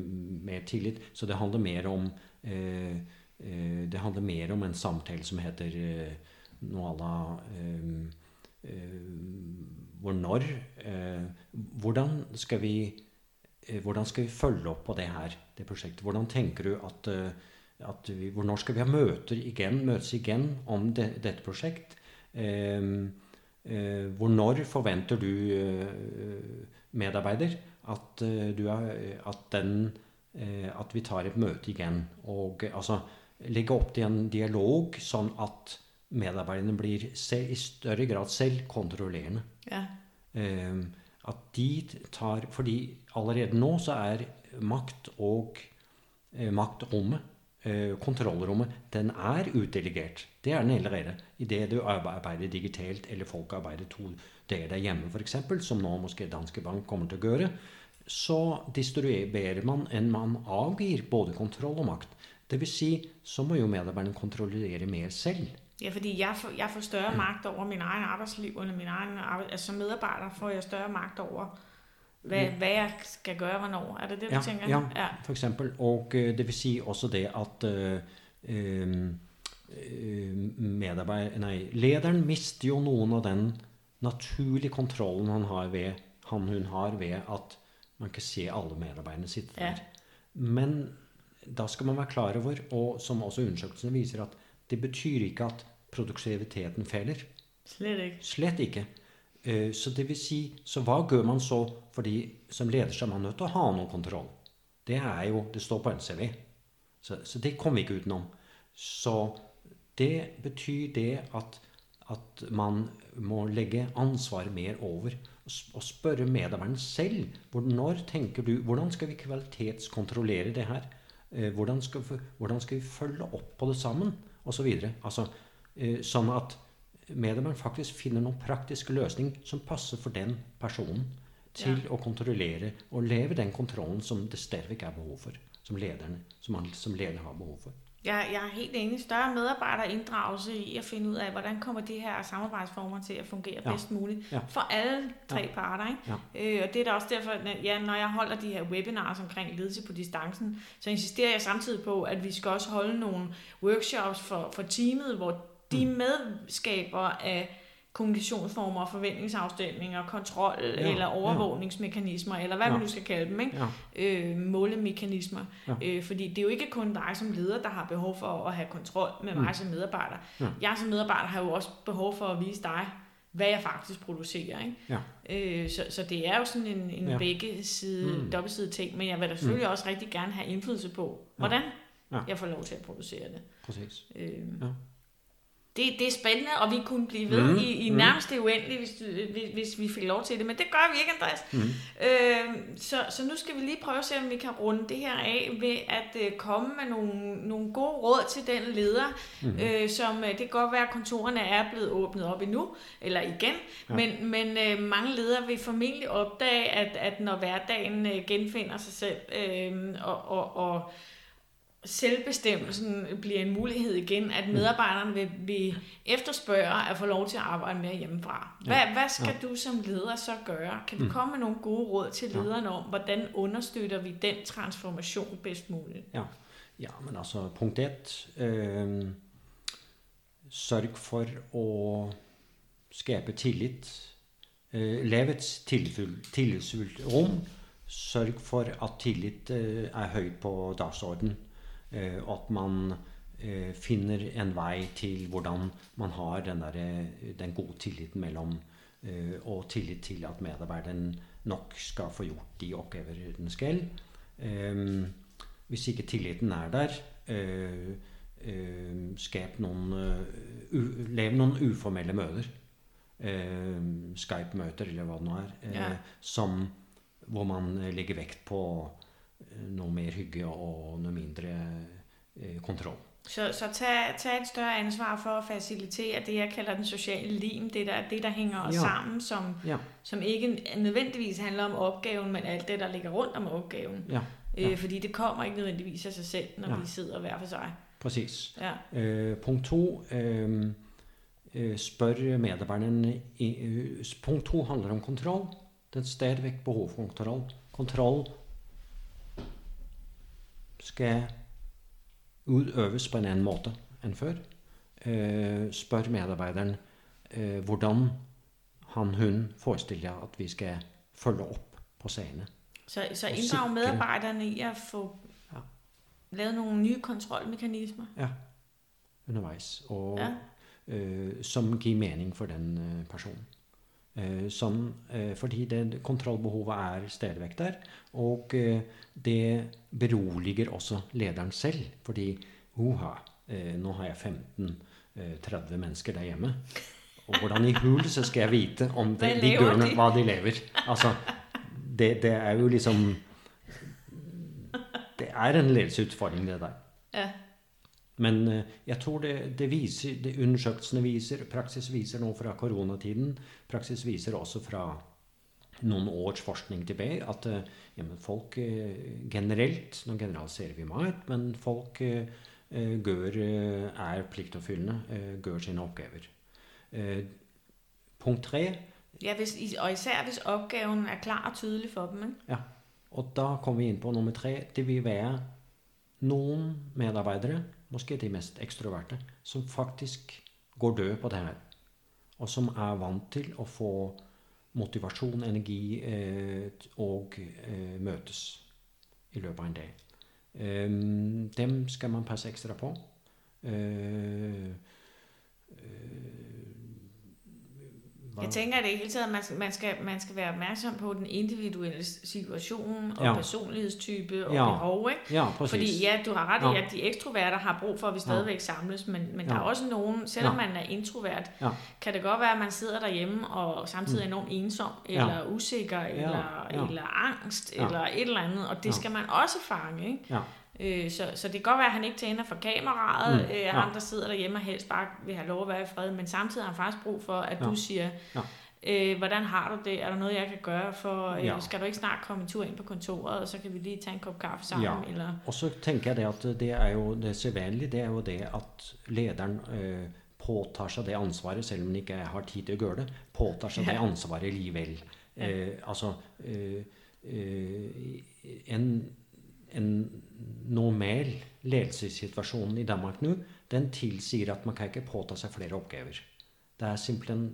mer tillit. Så det handler mer om eh, eh, Det handler mer om en samtale som heter eh, noe à la eh, eh, Hvor når eh, Hvordan skal vi eh, hvordan skal vi følge opp på det her, det prosjektet? Hvordan tenker du at, eh, at vi, Hvornår skal vi ha møter igjen, møtes igjen om det, dette prosjekt? Eh, eh, hvor når forventer du eh, medarbeider at, eh, du er, at, den, eh, at vi tar et møte igjen? Og eh, altså legge opp til en dialog sånn at medarbeiderne blir selv, i større grad selv kontrollerende. Ja. Eh, at de tar Fordi allerede nå så er makt og eh, maktrommet, eh, Eh, kontrollrommet, den er utdelegert. Det er den allerede. Idet du arbeider digitalt, eller folk arbeider to dager der hjemme f.eks., som nå måske Danske Bank kommer til å gjøre, så distribuerer man en man avgir både kontroll og makt. Det vil si, så må jo medarbeiderne kontrollere mer selv. Ja, fordi jeg får, jeg får større magt over min egen arbejdsliv, eller min egen arbejds... altså som medarbejder får jeg større magt over, hvad, hvad jeg skal gøre, hvornår. Er det det, du Ja, tænker? ja, for eksempel. Og eh, det vil si også det at eh, em, eh, medarbeid- nei, lederen mister jo noen av den naturlige kontrollen han, har ved, han hun har ved at man kan se alle medarbeiderne sitte Ja. der. Men da skal man være klar over, og som også undersøkelsene viser, at det betyr ikke at produktiviteten feller. Slet ikke. Slett ikke. Eh, Så det vil si, så hva gjør man så? Fordi som leder så er man nødt til å ha noe kontroll. Det er jo, det står på en CV. Så, så det kommer vi ikke utenom. Så det betyr det at, at man må legge ansvaret mer over. Og s- Og spørre medarbeideren selv. hvor- Når tenker du, hvordan skal vi kvalitetskontrollere det her? Eh, Hvordan skal, hvordan skal vi følge opp på det sammen? Og så videre. Altså, eh, sånn at medarbeideren faktisk finner noen praktisk løsning som passer for den personen til Ja. å kontrollere og leve den kontrollen som det stadigvæk er behov for. Som lederne, som man som leder har behov for. Jeg, jeg er helt enig. Større medarbejderinddragelse i at finde ud af, hvordan kommer de her samarbejdsformer til at fungere Ja. bedst muligt Ja. for alle tre Ja. parter. Ikke? Ja. Øh, og det er da også derfor, at ja, når jeg holder de her webinars omkring ledelse på distancen, så insisterer jeg samtidig på, at vi skal også holde nogle workshops for, for teamet, hvor de Mm. medskaber af kommunikationsformer, forventningsafstemninger, kontrol Ja, eller ja. overvågningsmekanismer, eller hvad Ja. man nu skal kalde dem, ikke? Ja, øh, målemekanismer. Ja. Øh, fordi det er jo ikke kun dig som leder, der har behov for at have kontrol med mig Mm. som medarbejder. Ja. Jeg som medarbejder har jo også behov for at vise dig, hvad jeg faktisk producerer. Ikke? ja, Øh, så, så det er jo sådan en, en Ja. begge side, Mm. dobbeltsidig ting, men jeg vil da selvfølgelig også rigtig gerne have indflydelse på, hvordan Ja. jeg får lov til at producere det. præcis. Øh, Ja. Det, det er spændende, og vi kunne blive ved mm, i, i nærmest det uendelige, hvis, du, hvis, hvis vi fik lov til det. Men det gør vi ikke, Andreas. Mm. Øh, så, så nu skal vi lige prøve at se, om vi kan runde det her af ved at øh, komme med nogle, nogle gode råd til den leder, mm. øh, som øh, det kan godt være, at kontorerne er blevet åbnet op endnu, eller igen. Ja. Men, men øh, mange ledere vil formentlig opdage, at, at når hverdagen øh, genfinder sig selv, øh, og, og, og selvbestemmelsen bliver en mulighed igen, at mm. medarbejderne vil, vil efterspørge at få lov til at arbejde mere hjemmefra. Hvad, ja. hvad skal ja. du som leder så gøre? Kan du mm. komme med nogle gode råd til lederne om, hvordan understøtter vi den transformation bedst muligt? Ja, ja men altså punkt 1. Øh, sørg for at skabe tillit. Øh, lev et tillitsfuldt rum. Sørg for at tillit øh, er højt på dagsordenen. Eh, at man eh, finner en vei til hvordan man har den, der, eh, den gode tilliten mellom Og tillit til at medarbeideren nok skal få gjort de oppgaver den skal. Hvis ikke tilliten er der, skap noen Lev noen uformelle møter. Skype-møter, eller hva det nå er. Som, hvor man legger vekt på noget mere hygge og noget mindre øh, kontrol. Så, så tag, tag et større ansvar for at facilitere det, jeg kalder den sociale lim, det der, det, der hænger os ja. sammen, som, ja. som ikke nødvendigvis handler om opgaven, men alt det, der ligger rundt om opgaven. Ja. Ja. Øh, fordi det kommer ikke nødvendigvis af sig selv, når ja. vi sidder hver for sig. Præcis. Ja. Øh, punkt to. Øh, øh, spørg medarbejderne. Øh, punkt to handler om kontrol. Det er stadigvæk behov for kontrol. Kontrol skal udøves på en anden måde end før. Uh, spør medarbejderen uh, hvordan han, hun forestiller at vi skal følge op på sagene. Så, så inddrag medarbejderne i at få ja. lavet nogle nye kontrolmekanismer? Ja, undervejs. Og ja. uh, som giver mening for den uh, personen. Uh, som, uh, fordi det kontrollbehovet er stadigvæk der, og uh, det beroliger også lederen selv, fordi uha, nå har jeg 15-30 mennesker der hjemme, og hvordan i hul så skal jeg vite om de, de gør noe, hva de lever. Altså, det, det er jo liksom Det er en ledelsesutfordring, det der. Ja. Men uh, jeg tror det, det viser, det undersøkelsene viser, praksis viser nå fra koronatiden, praksis viser også fra noen års forskning tilbake at uh, ja, folk uh, generelt Nå generaliserer vi meget, men folk gør, er pliktoppfyllende, gør sine oppgaver. Punkt tre Ja, hvis, og især hvis opgaven er klar og tydelig for dem. Ikke? Ja, og da kommer vi ind på nummer tre. Det vil være nogle medarbejdere måske de mest ekstroverte, som faktisk går død på det her. Og som er vant til å få motivasjon, energi eh, og eh, møtes i løpet av en dag. Um, dem skal man passe ekstra på. Uh, jeg tænker, at det hele taget, man skal, man, skal, man skal være opmærksom på den individuelle situation og ja. personlighedstype og ja. behov. Ikke? Ja, præcis. Fordi ja, du har ret i, ja. at de ekstroverter har brug for, at vi stadigvæk ja. samles, men, men ja. der er også nogen, selvom ja. man er introvert, ja. kan det godt være, at man sidder derhjemme og samtidig er mm. enormt ensom, eller ja. usikker, ja. Eller, ja. eller angst, ja. eller et eller andet, og det ja. skal man også fange. Ikke? Ja. Øh, så, så det kan godt være, at han ikke tænder for kameraet, mm, øh, ja. ham der sidder derhjemme og helst bare vil have lov at være i fred, men samtidig har han faktisk brug for, at ja. du siger, ja. øh, hvordan har du det? Er der noget, jeg kan gøre for, øh, ja. skal du ikke snart komme en tur ind på kontoret, og så kan vi lige tage en kop kaffe sammen? Ja. Eller? Og så tænker jeg det, at det er jo det sædvanlige, det er jo det, at lederen øh, påtager sig det ansvaret, selvom man ikke har tid til at gøre det, påtager sig ja. det ansvaret alligevel. Ja. Øh, altså, øh, øh, en en normal ledelsessituasjon i Danmark nå, den tilsier at man kan ikke påta seg flere oppgaver. Det er simpelthen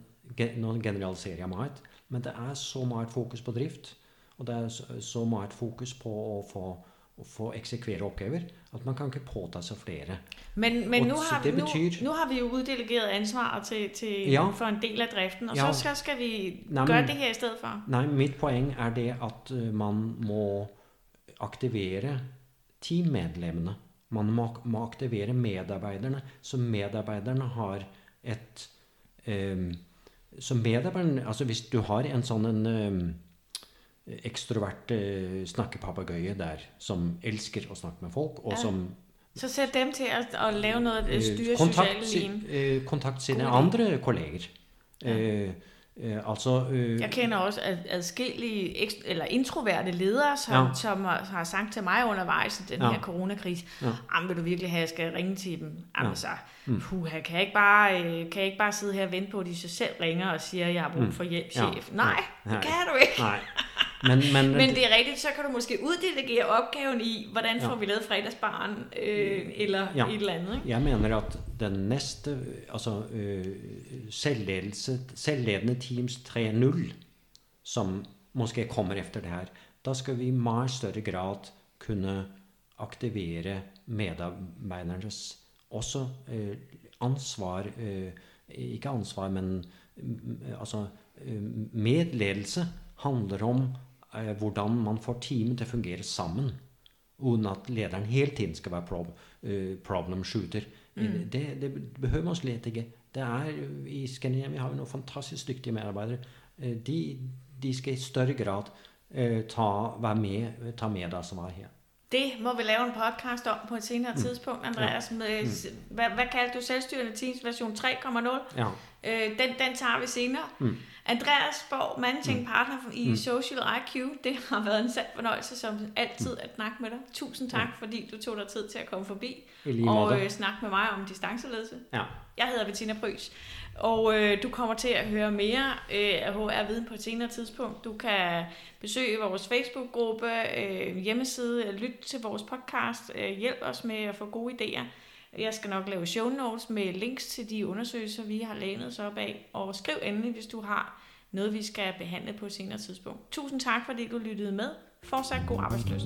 Nå generaliserer jeg meget, men det er så meget fokus på drift, og det er så meget fokus på å få, å få eksekvere oppgaver, at man kan ikke påta seg flere. Men, men nå, har vi, betyr, nå, nå har vi jo uddelegeret ansvaret til, til ja, for en del av driften, og ja, så skal, skal vi nej, gøre det her i stedet for. Nei, mitt poeng er det at øh, man må aktivere teammedlemmene. Man må, må aktivere medarbeiderne, så medarbeiderne har et um, Så medarbeideren Altså hvis du har en sånn en um, ekstrovert uh, snakkepapegøye der som elsker å snakke med folk, og ja. som så sæt dem til at, at lave noget, at styre kontakt, sociale liv. Kontakt sine God andre kolleger. Ja. Øh, altså, øh, jeg kender også ad, adskillige eller introverte ledere, som, ja. som har sagt til mig undervejs i den ja. her coronakrise, ja. vil du virkelig have, at jeg skal ringe til dem? Jamen ja. så, mm. puh, kan jeg, ikke bare, øh, kan jeg ikke bare sidde her og vente på, at de sig selv ringer og siger, at jeg har brug mm. for hjælp, chef? Ja. Nej, Nej, det kan du ikke. Nej. Men, men, men det er rigtigt, så kan du måske uddelegere opgaven i, hvordan får ja. vi lavet fredagsbarn, øh, eller ja. et eller andet. Ikke? Jeg mener, at den næste, altså øh, selvledelse, selvledende Teams 3.0, som måske kommer efter det her, da skal vi i meget større grad kunne aktivere medarbejdernes også øh, ansvar, øh, ikke ansvar, men øh, altså øh, medledelse handler om hvordan man får teamet til å fungere sammen. Uten at lederen hele tiden skal være prob uh, problem shooter. Mm. Det, det, behøver man slett ikke. Det er, I Skandinavia vi har vi noen fantastisk dyktige medarbeidere. De, de, skal i større grad uh, ta, være med, ta med det som er her. Det må vi lave en podcast om på et senere mm. tidspunkt, Andreas. Med, mm. hvad, hvad kaldte du selvstyrende teams version 3.0? Ja. Øh, den, den tager vi senere. Mm. Andreas Borg, managing mm. partner i mm. Social IQ. Det har været en sand fornøjelse som altid mm. at snakke med dig. Tusind tak, ja. fordi du tog dig tid til at komme forbi og øh, snakke med mig om distanceledelse. Ja. Jeg hedder Bettina Prys, og øh, du kommer til at høre mere øh, af HR-viden på et senere tidspunkt. Du kan besøge vores Facebook-gruppe, øh, hjemmeside, øh, lytte til vores podcast, øh, hjælp os med at få gode idéer. Jeg skal nok lave show notes med links til de undersøgelser, vi har lænet os op af. Og skriv endelig, hvis du har noget, vi skal behandle på et senere tidspunkt. Tusind tak, fordi du lyttede med. Fortsat god arbejdsløst.